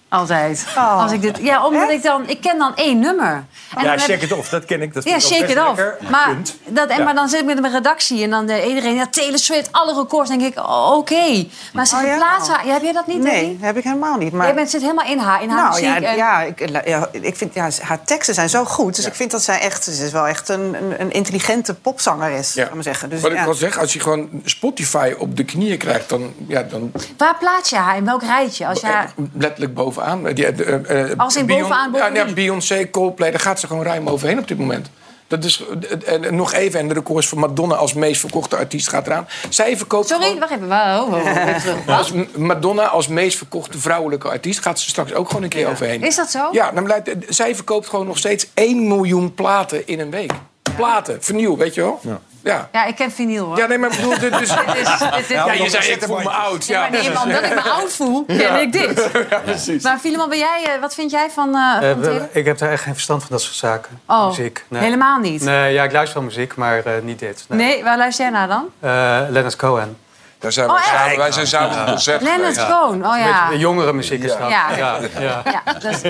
Altijd. Oh. Als ik dit, ja, omdat ik dan... Ik ken dan één nummer. En ja, Shake It Off, dat ken ik. Dat Ja, vind ik ook shake it off. Maar, dat, en, Ja. maar dan zit ik met mijn redactie en dan de, iedereen... Ja, Taylor Swift, alle records. denk ik, oh, oké. Maar ze Oh, ja? verplaatsen haar. Ja, heb jij dat niet? Nee, heb ik helemaal niet. Maar... Jij bent, zit helemaal in haar, in haar nou muziek. ja, en- ja, ik, ja, ik vind ja, haar teksten zijn zo goed. Dus ik vind dat zij echt, ze is wel echt een, een, een intelligente popzanger is, Ja. maar zeggen. Dus, Wat ik wil zeggen, als je gewoon Spotify op de knieën krijgt, dan, ja, dan Waar plaats je haar? In welk rijtje? Als je haar... letterlijk bovenaan. Die, eh, eh, Als in Beyon- bovenaan, boven ja? Beyoncé, Coldplay, daar gaat ze gewoon ruim overheen op dit moment. Dat is, en, nog even, en de records van Madonna als meest verkochte artiest gaat eraan. Zij verkoopt Sorry, gewoon- wacht even. Wow, als Madonna als meest verkochte vrouwelijke artiest gaat ze straks ook gewoon een keer overheen. Is dat zo? Ja, dan blijkt, zij verkoopt gewoon nog steeds 1 miljoen platen in een week. Platen, vernieuw, weet je wel? Ja. Ja, ik ken vinyl hoor. Ja, nee, maar ik bedoel, dit- dus... Dit is- dit- dit- ja, je zei, ik voel me oud. Nee, Ja. maar nee, omdat ik me oud voel, ken Ja. ik dit. Ja, precies. Maar Filemon, ben jij, eh, wat vind jij van, eh Eh, van ik heb daar echt geen verstand van dat soort zaken. Oh, muziek. helemaal niet? Nee, ja, ik luister wel muziek, maar eh, niet dit. Nee. Nee, waar luister jij naar dan? Eh, Leonard Cohen. Daar zijn we Oh, samen- wij zijn samen op concert Leonard. Cohen, oh ja. De jongere muziek is dat. Ja. ja, ja. Is-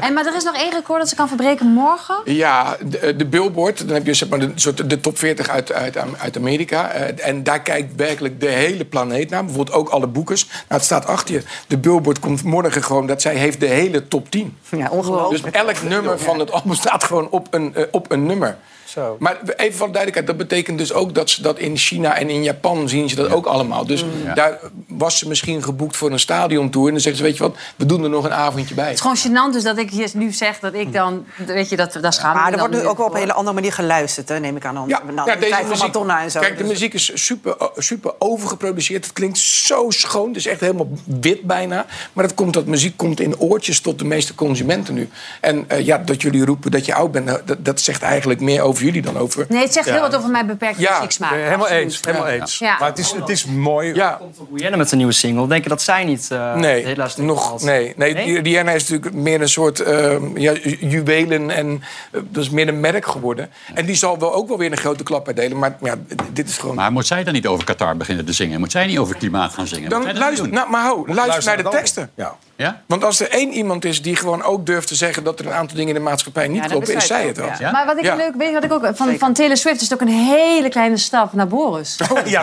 en, maar er is nog één record dat ze kan verbreken morgen. Ja, de, de Billboard, dan heb je zeg maar, de, soort, de top 40 uit, uit, uit Amerika. Eh, en daar kijkt werkelijk de hele planeet naar. Bijvoorbeeld ook alle boekers. Nou, het staat achter je. De Billboard komt morgen gewoon dat zij heeft de hele top 10. Ja, ongelooflijk. Dus elk nummer van het album staat gewoon op een, eh, op een nummer. Zo. Maar even van de duidelijkheid, dat betekent dus ook dat ze dat in China en in Japan zien ze dat ook allemaal. Dus Mm. daar was ze misschien geboekt voor een stadiontour. En dan zeggen ze, weet je wat, we doen er nog een avondje bij. Het is gewoon gênant dus dat ik hier nu zeg dat ik dan... Weet je, dat, dat schaam ik Maar er wordt nu ook wel op een hele andere manier geluisterd, hè, neem ik aan. Dan, Ja, nou, ja, de tijd van muziek- Madonna en zo. Kijk, de Dus- muziek is super, eh, super overgeproduceerd. Het klinkt zo schoon. Het is echt helemaal wit bijna. Maar dat, komt, dat muziek komt in oortjes tot de meeste consumenten nu. En eh, ja, dat jullie roepen dat je oud bent... dat, dat zegt eigenlijk meer over jullie dan over... Nee, het zegt Ja. heel wat over mijn beperkte Ja, muzieksmaak. helemaal Absoluut. eens, helemaal eens. Ja. Maar het is, het is mooi. Ja. Rihanna met zijn nieuwe single. Denk je dat zij niet eh Nee, hitlijst nog, nee, nee, Nee? die- Rihanna is natuurlijk meer een soort ehm, ja, ju- juwelen en eh, dat is meer een merk geworden. En die zal wel ook wel weer een grote klap uitdelen. Maar ja, dit is gewoon. Maar moet zij dan niet over Qatar beginnen te zingen? Moet zij niet over klimaat gaan zingen? Dan luister, nou, maar ho, luister, naar de teksten. Ja. Ja? Want als er één iemand is die gewoon ook durft te zeggen dat er een aantal dingen in de maatschappij niet Ja, kloppen, is zij het wel. ja. Maar wat ik Ja. leuk weet, wat ik ook van, van Taylor Swift is het ook een hele kleine stap naar Boris. Ja,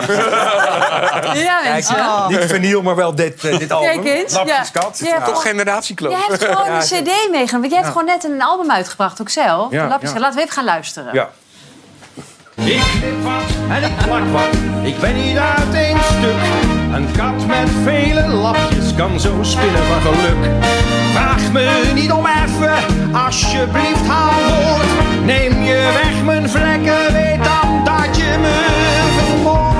Ja, mensen. Kijk, Niet vinyl, maar wel dit, eh, dit album. Kijk eens. Lapjeskat. Ja. Ja, Toch generatiekloof. Je hebt gewoon een cd meegenomen. Want jij hebt gewoon net een album uitgebracht, ook zelf. Ja, Lapjes- ja. Laten we even gaan luisteren. Ja. Ik knip wat en ik plak wat, ik ben niet uit één stuk. Een kat met vele lapjes kan zo spinnen van geluk. Vraag me niet om even, alsjeblieft haal woord. Neem je weg mijn vlekken, weet dan dat je me vermoordt.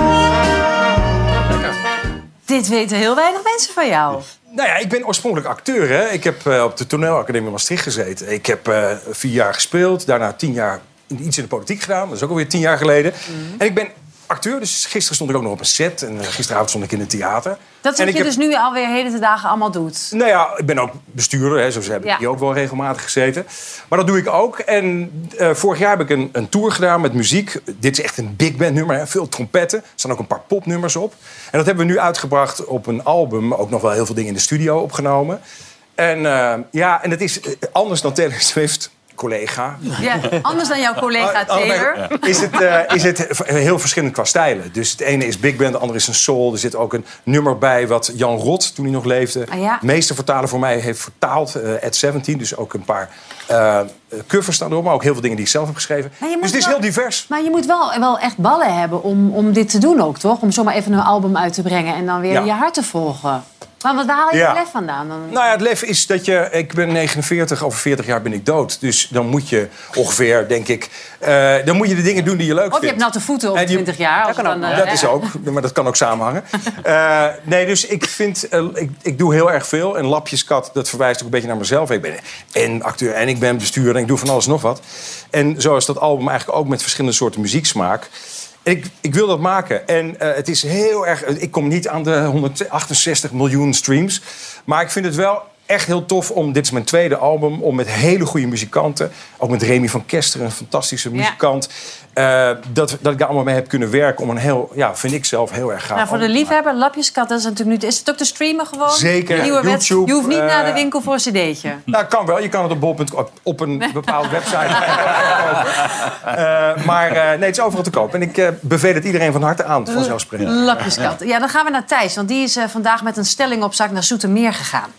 Dit weten heel weinig mensen van jou. Nou ja, ik ben oorspronkelijk acteur. Hè. Ik heb eh, op de toneelacademie Maastricht gezeten. Ik heb eh, vier jaar gespeeld. Daarna tien jaar iets in de politiek gedaan. Dat is ook alweer tien jaar geleden. En ik ben acteur. Dus gisteren stond ik ook nog op een set. En eh, gisteravond stond ik in het theater. Dat is wat je heb- dus nu alweer hele dagen allemaal doet. Nou ja, ik ben ook bestuurder. Hè, zo heb ik Ja. hier ook wel regelmatig gezeten. Maar dat doe ik ook. En eh, vorig jaar heb ik een, een tour gedaan met muziek. Dit is echt een big band nummer. Hè. Veel trompetten. Er staan ook een paar popnummers op. En dat hebben we nu uitgebracht op een album. Ook nog wel heel veel dingen in de studio opgenomen. En eh, ja, en het is anders dan Taylor Swift. Collega. Ja, anders dan jouw collega Oh, nee, Taylor. Is het, eh, is het heel verschillend qua stijlen. Dus het ene is big band, het andere is een soul. Er zit ook een nummer bij wat Jan Rot, toen hij nog leefde... Ah, ja. meester vertaler voor mij heeft vertaald. eh at 17, dus ook een paar eh, covers staan erop. Maar ook heel veel dingen die ik zelf heb geschreven. Dus het is wel- heel divers. Maar je moet wel, wel echt ballen hebben om, om dit te doen ook, toch? Om zomaar even een album uit te brengen en dan weer Ja. je hart te volgen. Maar wat, waar haal je Ja. het lef vandaan? Dan? Nou ja, het lef is dat je... Ik ben 49, over 40 jaar ben ik dood. Dus dan moet je ongeveer, denk ik... eh, dan moet je de dingen doen die je leuk of je vindt. hebt natte voeten op En je- 20 jaar. Dat, dan, eh, dat is ook, maar dat kan ook samenhangen. Eh, nee, dus ik vind, ik, ik doe heel erg veel. En Lapjeskat, dat verwijst ook een beetje naar mezelf. Ik ben en acteur en ik ben bestuurder en ik doe van alles nog wat. En zo is dat album eigenlijk ook met verschillende soorten muzieksmaak. Ik, ik wil dat maken. En eh, het is heel erg... Ik kom niet aan de 168 miljoen streams. Maar ik vind het wel echt heel tof om, dit is mijn tweede album, om met hele goede muzikanten, ook met Remy van Kester, een fantastische muzikant, eh, dat, dat ik daar allemaal mee heb kunnen werken om een heel, ja, vind ik zelf heel erg gaaf. Nou, voor de liefhebber, Lapjeskat, dat is natuurlijk nu... Is het ook te streamen gewoon? Zeker, De nieuwe wet. YouTube, Je hoeft niet eh, naar de winkel voor een cd'tje. Nou, kan wel. Je kan het op bol.com op een bepaalde website. Eh, maar eh, nee, het is overal te koop. En ik eh, beveel het iedereen van harte aan, vanzelfsprekend. Lapjeskat. Ja, dan gaan we naar Thijs, want die is eh, vandaag met een stelling op zak naar Zoetermeer gegaan.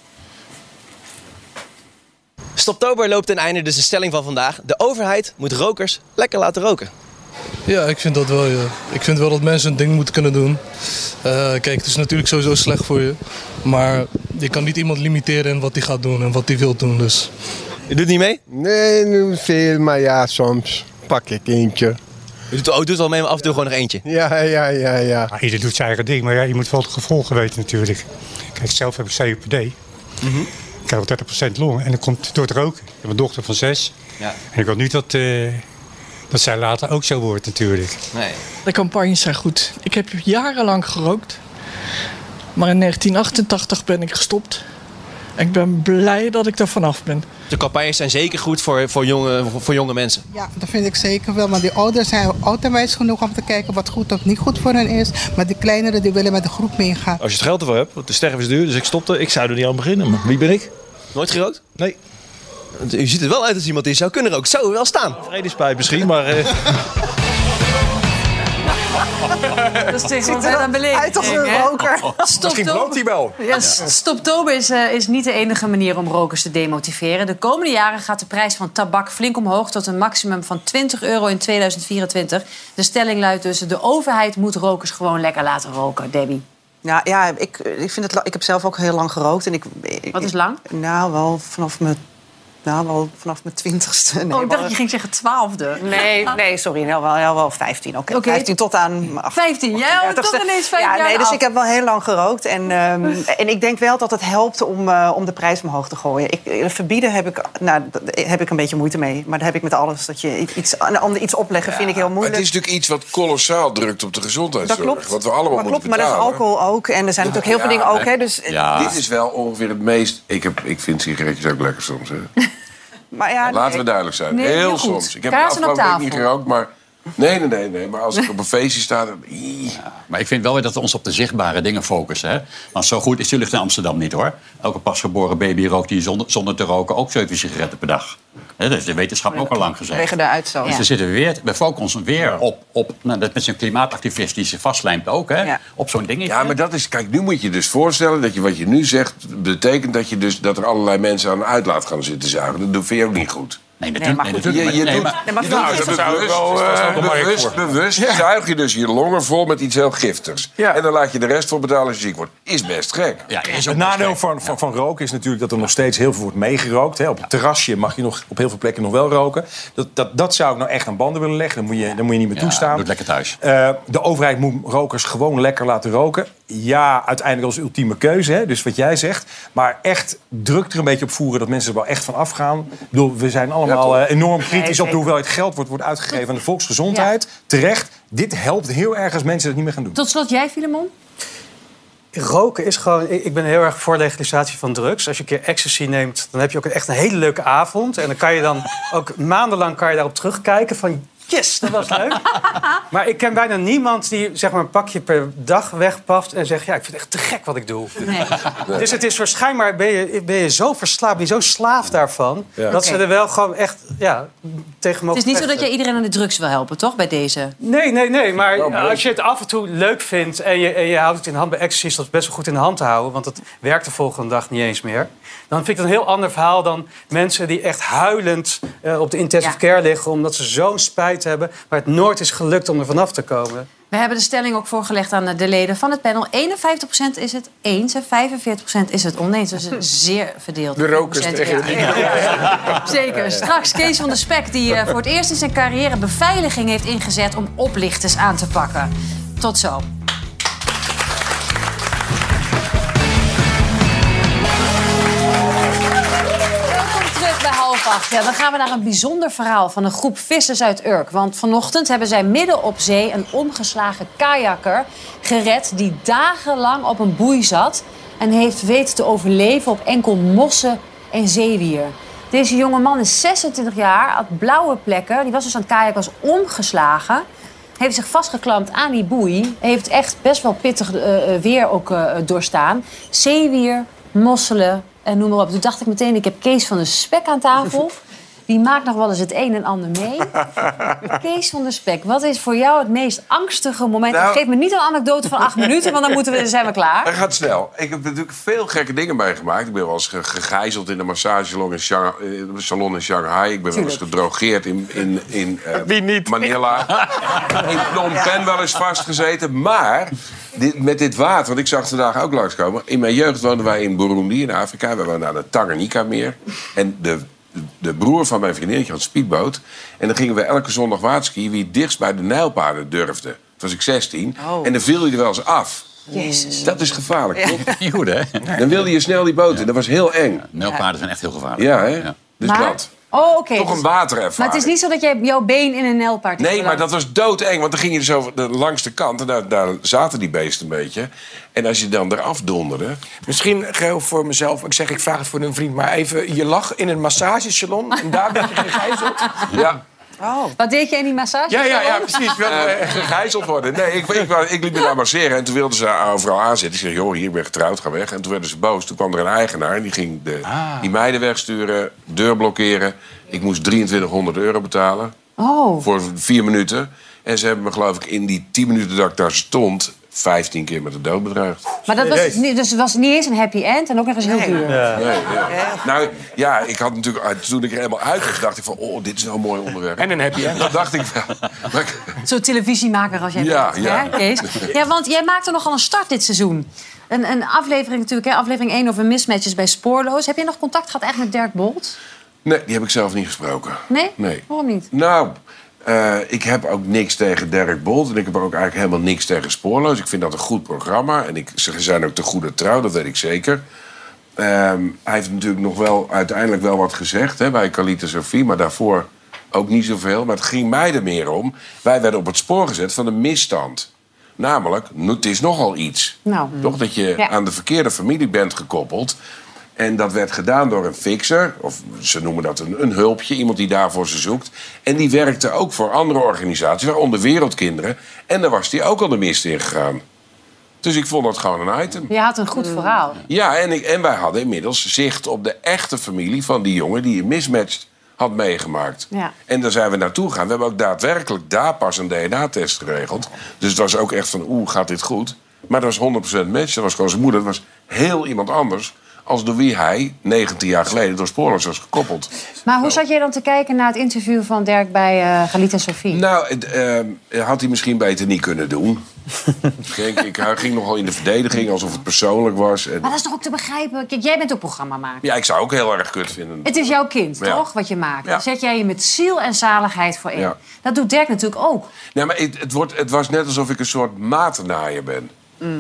Stoptober loopt ten einde, dus de stelling van vandaag. De overheid moet rokers lekker laten roken. Ja, ik vind dat wel. Ja. Ik vind wel dat mensen hun ding moeten kunnen doen. Eh, kijk, het is natuurlijk sowieso slecht voor je. Maar je kan niet iemand limiteren in wat hij gaat doen en wat hij wil doen. Dus. Je doet niet mee? Nee, niet veel, maar ja, soms pak ik eentje. Je doet, oh, doet wel mee, maar af en toe gewoon nog eentje. Ja, ja, ja, ja. Ja, ieder doet zijn eigen ding, maar ja, je moet wel de gevolgen weten natuurlijk. Kijk, zelf heb ik COPD. Ik heb al 30% longen en dat komt door het roken. Ik heb een dochter van zes. Ja. En ik wil niet dat, eh, dat zij later ook zo wordt natuurlijk. Nee. De campagnes zijn goed. Ik heb jarenlang gerookt. Maar in 1988 ben ik gestopt. En ik ben blij dat ik er vanaf ben. De campagnes zijn zeker goed voor, voor, jonge, voor jonge mensen. Ja, dat vind ik zeker wel. Maar die ouders zijn oud en wijs genoeg om te kijken wat goed of niet goed voor hen is. Maar die kleineren die willen met de groep meegaan. Als je het geld ervoor hebt, want de sterf is duur, dus ik stopte. Ik zou er niet aan beginnen, maar wie ben ik? Nooit gerookt? Nee. U ziet er wel uit als iemand die zou kunnen roken. Zou wel staan. Vredespijp misschien, maar... Dat is tegenwoordig wel een belediging. Uit als een roker. Misschien rookt hij wel. Stoptober is, eh, is niet de enige manier om rokers te demotiveren. De komende jaren gaat de prijs van tabak flink omhoog... tot een maximum van 20 euro in 2024. De stelling luidt dus... de overheid moet rokers gewoon lekker laten roken. Debbie. Ja, ja ik, ik, vind het, ik heb zelf ook heel lang gerookt. En ik, Wat is lang? Nou, wel vanaf mijn, nou, wel vanaf mijn twintigste. Nee, oh, ik dacht wel- dat je ging zeggen twaalfde. Nee, nee, sorry. Nou, wel, ja, wel 15. Oké. 15 tot aan... mijn 15, jij houdt 38ste. toch ineens vijf ja, jaar nee, dus af. ik heb wel heel lang gerookt. En, ehm, en ik denk wel dat het helpt om, eh, om de prijs omhoog te gooien. Ik, eh, verbieden heb ik, nou, dat- heb ik een beetje moeite mee. Maar dat heb ik met alles. Dat je iets, een ander iets opleggen vind ik heel Maar moeilijk. het is natuurlijk iets wat kolossaal drukt op de dat gezondheidszorg. klopt. Wat we allemaal maar klopt, moeten maar dat is alcohol ook. En er zijn natuurlijk heel veel dingen ook. Hè, dus, Dit is wel ongeveer het meest... Ik, heb, ik vind sigaretjes ook lekker soms. Hè. Maar ja, Laten nee. we duidelijk zijn. Nee, heel, soms. Ik heb de Kaarsen op afgelopen week niet gerookt, maar... Nee, nee, nee, nee. Maar als ik op een feestje sta... Dan... Ii. Maar ik vind wel weer dat we ons op de zichtbare dingen focussen. Hè? Want zo goed is de lucht in Amsterdam niet hoor. Elke pasgeboren baby rookt die zonder, zonder te roken ook 7 sigaretten per dag. Hè, dat heeft de wetenschap ook al lang gezegd. Vanwege de uitstoot. Dus we, zitten weer, we focussen weer op, op nou, dat met zo'n klimaatactivist die zich vastlijmt ook, hè, op zo'n dingetje. Ja, maar dat is... Kijk, nu moet je dus voorstellen dat je wat je nu zegt... betekent dat, je dus, dat er allerlei mensen aan de uitlaat gaan zitten zuigen. Dat vind je ook niet goed. Nee, Nee, maar goed. Je, je Nee, doet, maar- Nee, maar is bewust, wel, bewust, eh, zuig je dus je longen vol met iets heel giftigs. En dan laat je de rest voor betalen als je ziek wordt. Is best gek. Ja, is Het nadeel van, van, van roken is natuurlijk dat er nog steeds heel veel wordt meegerookt. Hè. Op het terrasje mag je nog op heel veel plekken nog wel roken. Dat, dat, dat zou ik nou echt aan banden willen leggen. Dat moet je, dat moet je niet meer Ja, toestaan. doe het lekker thuis. Eh, de overheid moet rokers gewoon lekker laten roken. Ja, uiteindelijk als ultieme keuze. Hè? Dus wat jij zegt. Maar echt druk er een beetje op voeren dat mensen er wel echt van afgaan. Ik bedoel, we zijn allemaal Ja, eh, enorm kritisch op de hoeveelheid geld wordt, wordt uitgegeven aan de volksgezondheid. Terecht. Dit helpt heel erg als mensen dat niet meer gaan doen. Tot slot jij, Filemon? Roken is gewoon... Ik ik ben heel erg voor legalisatie van drugs. Als je een keer ecstasy neemt, dan heb je ook echt een hele leuke avond. En dan kan je dan ook maandenlang kan je daarop terugkijken van... Yes, dat was leuk. maar ik ken bijna niemand die zeg maar, een pakje per dag wegpaft... en zegt, ja, ik vind het echt te gek wat ik doe. Dus het is waarschijnlijk, ben je, ben je zo verslaafd, ben je zo slaaf daarvan... Ja. dat ze er wel gewoon echt ja, tegen mogen Het is niet zo dat jij iedereen aan de drugs wil helpen, toch? Bij deze. Nee, nee, nee. Maar als je het af en toe leuk vindt en je, en je houdt het in de hand bij is dat best wel goed in de hand te houden. Want het werkt de volgende dag niet eens meer. Dan vind ik het een heel ander verhaal dan mensen die echt huilend eh, op de intensive care liggen. Omdat ze zo'n spijt hebben, maar het nooit is gelukt om er vanaf te komen. We hebben de stelling ook voorgelegd aan de leden van het panel. 51% is het eens en 45% is het oneens. Dus het is zeer verdeeld. De rokers 10%, tegen de ja. Zeker. Straks Kees van de Spek, die eh, voor het eerst in zijn carrière beveiliging heeft ingezet om oplichters aan te pakken. Tot zo. Ja, dan gaan we naar een bijzonder verhaal van een groep vissers uit Urk. Want vanochtend hebben zij midden op zee een omgeslagen kajakker gered... die dagenlang op een boei zat en heeft weten te overleven op enkel mossen en zeewier. Deze jonge man is 26 jaar, had blauwe plekken. Die was dus aan het kajakken, was omgeslagen. Heeft zich vastgeklampt aan die boei. Heeft echt best wel pittig eh, eh, weer ook eh, doorstaan. Zeewier, mosselen en noem maar op. Toen dacht ik meteen, ik heb Kees van de Spek aan tafel. Die maakt nog wel eens het een en ander mee. Kees van de Spek, wat is voor jou het meest angstige moment? Nou- Geef me niet een anekdote van acht minuten, want dan, moeten we, dan zijn we klaar. Dat gaat snel. Ik heb natuurlijk veel gekke dingen meegemaakt. Ik ben wel eens ge- gegijzeld in een massagesalon in, Shang- eh, salon in Shanghai. Ik ben wel eens gedrogeerd in, in, in eh, Manila. in Phnom Penh wel eens vastgezeten. Maar dit, met dit water, want ik zag vandaag ook langskomen. In mijn jeugd woonden wij in Burundi, in Afrika. We woonden aan het Tanganyika-meer. En de, de broer van mijn vriendinnetje had een speedboot. En dan gingen we elke zondag waterskiën wie het dichtst bij de Nijlpaden durfde. Toen was ik 16. Oh. En dan viel je er wel eens af. Jezus. Dat is gevaarlijk, Ja. toch? Goed, hè? Dan wilde je snel die boot in. Dat was heel eng. Nijlpaarden zijn echt heel gevaarlijk. Ja, hè? Dus Maar- dat. Oh, oké. Toch dus- een waterervaring. Maar het is niet zo dat jij jouw been in een nijlpaard hebt Nee, maar dat was doodeng. Want dan ging je dus over de langs de kant. En daar, daar zaten die beesten een beetje. En als je dan eraf donderde... Misschien geheel voor mezelf. Ik zeg, ik vraag het voor een vriend. Maar even, je lag in een massagesalon en daar ben je gegijzeld. Ja. Oh. Wat deed je in die massage? Ja, ja, ja, precies. Wel, Eh, eh, gegijzeld worden. Nee, ik, ik, wou- ik liep me daar masseren en toen wilden ze overal aanzitten. Ik zeg, joh, hier ik ben getrouwd, ga weg. En toen werden ze boos. Toen kwam er een eigenaar en die ging de, Ah. die meiden wegsturen, deur blokkeren. Ik moest 2300 euro betalen Oh. voor vier minuten. En ze hebben me geloof ik in die 10 minuten dat ik daar stond... 15 keer met de dood bedreigd. Maar dat was, niet- dus het was niet eens een happy end en ook nog eens heel duur. Nee, ja. Nou ja, ik had natuurlijk, uit- toen ik er helemaal uit was, dacht ik van, oh, dit is wel een mooi onderwerp. En een happy end. Dat dacht ik wel. Zo'n televisiemaker als jij Ja, bent, ja. hè, Kees? Ja, want jij maakte nogal een start dit seizoen. Een, een aflevering natuurlijk, hè, aflevering 1 over mismatches bij Spoorloos. Heb je nog contact gehad echt met Dirk Bolt? Nee, die heb ik zelf niet gesproken. Nee? Nee. Waarom niet? Nou, eh, ik heb ook niks tegen Derek Bolt. En ik heb ook eigenlijk helemaal niks tegen Spoorloos. Ik vind dat een goed programma. En ik, ze zijn ook te goede trouw, dat weet ik zeker. Ehm, hij heeft natuurlijk nog wel uiteindelijk wel wat gezegd hè, bij Kalita Sofie. Maar daarvoor ook niet zoveel. Maar het ging mij er meer om. Wij werden op het spoor gezet van een misstand. Namelijk, het is nogal iets. Nou. Toch dat je Ja. aan de verkeerde familie bent gekoppeld. En dat werd gedaan door een fixer, of ze noemen dat een, een hulpje, iemand die daarvoor ze zoekt. En die werkte ook voor andere organisaties, waaronder Wereldkinderen. En daar was die ook al de mist in gegaan. Dus ik vond dat gewoon een item. Je had een goed verhaal. Ja, en, ik, en wij hadden inmiddels zicht op de echte familie van die jongen die een mismatch had meegemaakt. Ja. En daar zijn we naartoe gegaan. We hebben ook daadwerkelijk daar pas een DNA-test geregeld. Dus het was ook echt van, oeh, gaat dit goed? Maar dat was 100% match. Dat was gewoon zijn moeder. Dat was heel iemand anders als door wie hij 19 jaar geleden door spoorloos was gekoppeld. Maar hoe zat jij dan te kijken naar het interview van Dirk bij eh Galit en Sofie? Nou, ehm, had hij misschien beter niet kunnen doen. Denk ik, hij ging nogal in de verdediging alsof het persoonlijk was. En, Maar dat is toch ook te begrijpen? Kijk, jij bent ook programmamaker. ja, ik zou ook heel erg kut vinden. Het is jouw kind, Ja. toch? Wat je maakt. Ja. Daar zet jij je met ziel en zaligheid voor in. Ja. Dat doet Dirk natuurlijk ook. Nee, maar het, het, wordt, het was net alsof ik een soort matenaaier ben.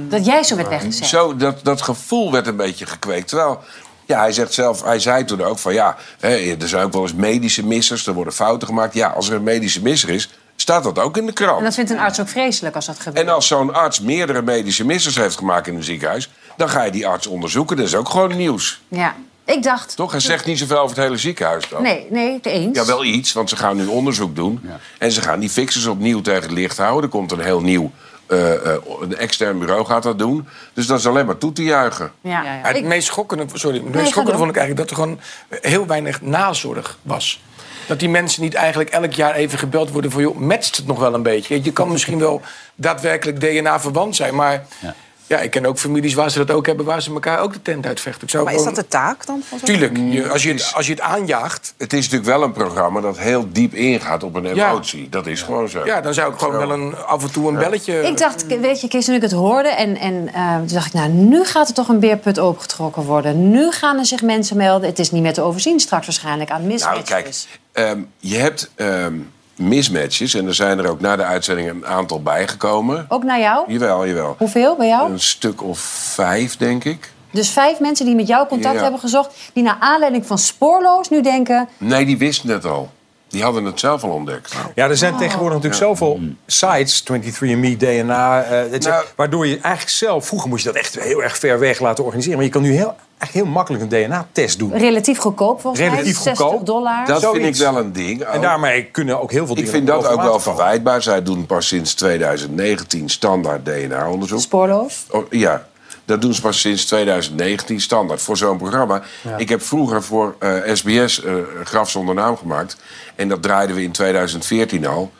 Dat jij zo werd weggezet. Zo, dat, dat gevoel werd een beetje gekweekt. Terwijl, ja, hij zegt zelf, hij zei toen ook van ja, hè, er zijn ook wel eens medische missers, er worden fouten gemaakt. Ja, als er een medische misser is, staat dat ook in de krant. En dat vindt een arts ook vreselijk als dat gebeurt. En als zo'n arts meerdere medische missers heeft gemaakt in een ziekenhuis, dan ga je die arts onderzoeken. Dat is ook gewoon nieuws. Ja, ik dacht... Toch? Hij zegt niet zoveel over het hele ziekenhuis dan. Nee, nee, het eens. Ja, wel iets, want ze gaan nu onderzoek doen. En ze gaan die fixers opnieuw tegen het licht houden. Er komt een heel nieuw, een extern bureau gaat dat doen. Dus dat is alleen maar toe te juichen. Ja. Ja, het meest schokkende, sorry, het meest schokkende vond ik eigenlijk dat er gewoon heel weinig nazorg was. Dat die mensen niet eigenlijk elk jaar even gebeld worden voor... joh, matcht het nog wel een beetje? Je kan misschien wel daadwerkelijk DNA-verwant zijn, maar... Ja. Ik ken ook families waar ze dat ook hebben... waar ze elkaar ook de tent uitvechten. Ik zou Maar is dat de taak dan? Van Tuurlijk, je- als, je het, als je het aanjaagt... Het is natuurlijk wel een programma dat heel diep ingaat op een Ja. emotie. Dat is gewoon zo. Ja, dan zou ik gewoon wel een, af en toe een belletje... Ik dacht, weet je, Kees, toen ik het hoorde... en, en eh, toen dacht ik, nou, nu gaat er toch een beerput opengetrokken worden. Nu gaan er zich mensen melden. Het is niet meer te overzien straks waarschijnlijk aan Nou, mismatches. kijk, ehm, je hebt ehm, mismatches. En er zijn er ook na de uitzending een aantal bijgekomen. Ook naar jou? Jawel, jawel. Hoeveel bij jou? Een stuk of vijf, denk ik. Dus vijf mensen die met jou contact Ja. hebben gezocht... die naar aanleiding van spoorloos nu denken... Nee, die wisten het al. Die hadden het zelf al ontdekt. Ja, er zijn tegenwoordig natuurlijk zoveel sites, 23andMe, DNA, eh, cetera, waardoor je eigenlijk zelf... Vroeger moest je dat echt heel erg ver weg laten organiseren. Maar je kan nu heel, eigenlijk heel makkelijk een DNA-test doen. relatief goedkoop volgens Relatief mij. 60 goedkoop. dollar. Dat vind ik wel een ding. En daarmee kunnen ook heel veel Ik dingen vind dat ook wel verwijtbaar. Zij doen pas sinds 2019 standaard DNA-onderzoek. Spoorloos. Oh, ja, dat doen ze pas sinds 2019 standaard voor zo'n programma. Ja. Ik heb vroeger voor eh, SBS eh Graf zonder naam gemaakt. En dat draaiden we in 2014 al.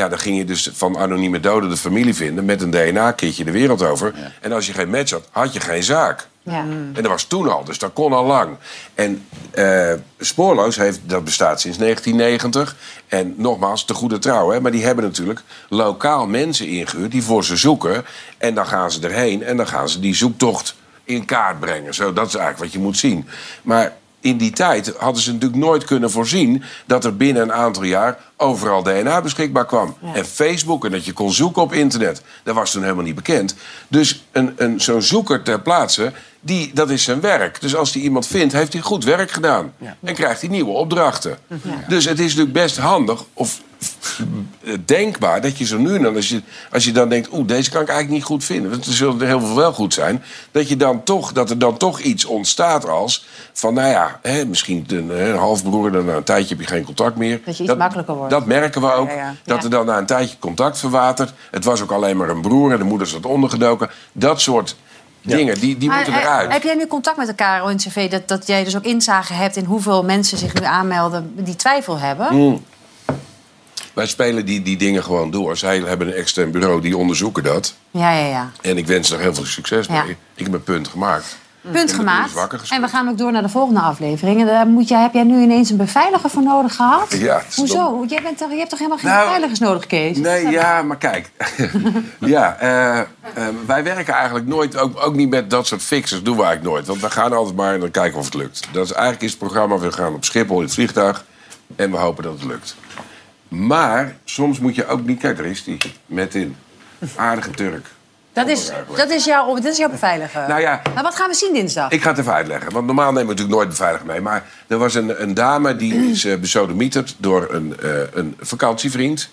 Ja, dan ging je dus van anonieme doden de familie vinden... met een DNA-kitje de wereld over. En als je geen match had, had je geen zaak. Ja. En dat was toen al, dus dat kon al lang. En eh, Spoorloos heeft, dat bestaat sinds 1990. En nogmaals, te goede trouw. Hè? Maar die hebben natuurlijk lokaal mensen ingehuurd die voor ze zoeken. En dan gaan ze erheen en dan gaan ze die zoektocht in kaart brengen. Zo, dat is eigenlijk wat je moet zien. Maar in die tijd hadden ze natuurlijk nooit kunnen voorzien... dat er binnen een aantal jaar overal DNA beschikbaar kwam. En Facebook en dat je kon zoeken op internet. Dat was toen helemaal niet bekend. Dus een, een, zo'n zoeker ter plaatse, die, dat is zijn werk. Dus als hij iemand vindt, heeft hij goed werk gedaan. En krijgt hij nieuwe opdrachten. Dus het is natuurlijk best handig... of denkbaar dat je zo nu en dan, als je, als je dan denkt, oeh, deze kan ik eigenlijk niet goed vinden, want er zullen er heel veel wel goed zijn, dat, je dan toch, dat er dan toch iets ontstaat als van, nou ja, hè, misschien een, een halfbroer, dan na een tijdje heb je geen contact meer. Dat je iets makkelijker wordt. Dat merken we ook. Ja, ja, ja. Dat er dan na een tijdje contact verwatert. Het was ook alleen maar een broer en de moeder zat ondergedoken. Dat soort dingen, die, die Maar, moeten eh, eruit. Heb jij nu contact met de KRO-NCV... Dat, dat jij dus ook inzage hebt in hoeveel mensen zich nu aanmelden... die twijfel hebben? Mm. Wij spelen die, die dingen gewoon door. Zij hebben een extern bureau, die onderzoeken dat. Ja, ja, ja. En ik wens er heel veel succes Ja. mee. Ik heb een punt gemaakt. Punt gemaakt. En we gaan ook door naar de volgende aflevering. En daar moet jij, heb jij nu ineens een beveiliger voor nodig gehad? Ja, Hoezo? Jij bent toch, je hebt toch helemaal geen Nou, beveiligers nodig, Kees? Nee, ja, maar kijk. ja, eh, eh, wij werken eigenlijk nooit, ook, ook niet met dat soort fixers, doen we eigenlijk nooit. Want we gaan altijd maar en dan kijken of het lukt. Dat is, eigenlijk is het programma, we gaan op Schiphol in het vliegtuig en we hopen dat het lukt. Maar soms moet je ook niet, kijk, daar is die, met in. Aardige Turk. Dat is, dat, is jouw, dat is jouw beveiliger. Nou ja. Maar wat gaan we zien dinsdag? Ik ga het even uitleggen, want normaal nemen we natuurlijk nooit beveiliger mee. Maar er was een, een dame die is uh, besodemieterd door een, eh, een vakantievriend.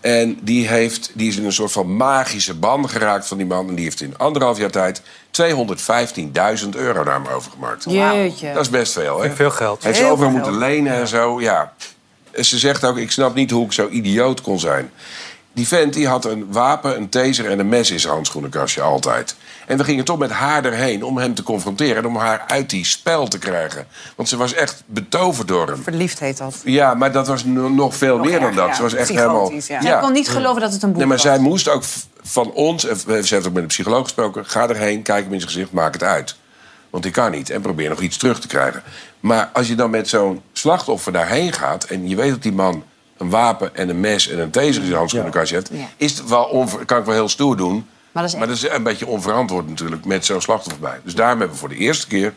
En die, heeft, die is in een soort van magische ban geraakt van die man. En die heeft in anderhalf jaar tijd 215.000 euro naar hem overgemaakt. Jeetje. Dat is best veel, hè? Veel geld. Heeft ze overal veel moeten lenen en zo, ja. Ze zegt ook, ik snap niet hoe ik zo idioot kon zijn. Die vent die had een wapen, een taser en een mes in zijn handschoenenkastje altijd. En we gingen toch met haar erheen om hem te confronteren... en om haar uit die spel te krijgen. Want ze was echt betoverd door hem. Verliefd heet dat. Ja, maar dat was no- nog veel Nog meer dan dat. ja. Ze was echt helemaal... Ja. Zij kon niet geloven dat het een boek Nee, maar was. zij moest ook van ons... en ze heeft ook met een psycholoog gesproken... ga erheen, kijk hem in zijn gezicht, maak het uit. Want die kan niet. En probeer nog iets terug te krijgen. Maar als je dan met zo'n slachtoffer daarheen gaat... en je weet dat die man een wapen en een mes en een taser in zijn handschoenenkastje heeft... Ja. Is het wel onver- kan ik wel heel stoer doen... Maar dat is Maar dat is een beetje onverantwoord natuurlijk met zo'n slachtoffer bij. Dus daarom hebben we voor de eerste keer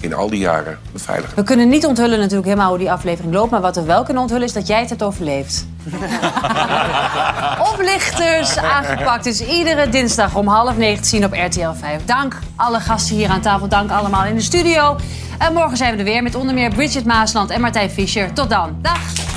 in al die jaren beveiligd. We kunnen niet onthullen natuurlijk helemaal hoe die aflevering loopt. Maar wat we wel kunnen onthullen is dat jij het hebt overleefd. Oplichters aangepakt. Dus iedere dinsdag om half negen te zien op RTL 5. Dank alle gasten hier aan tafel. Dank allemaal in de studio. En morgen zijn we er weer met onder meer Bridget Maasland en Martijn Fischer. Tot dan. Dag.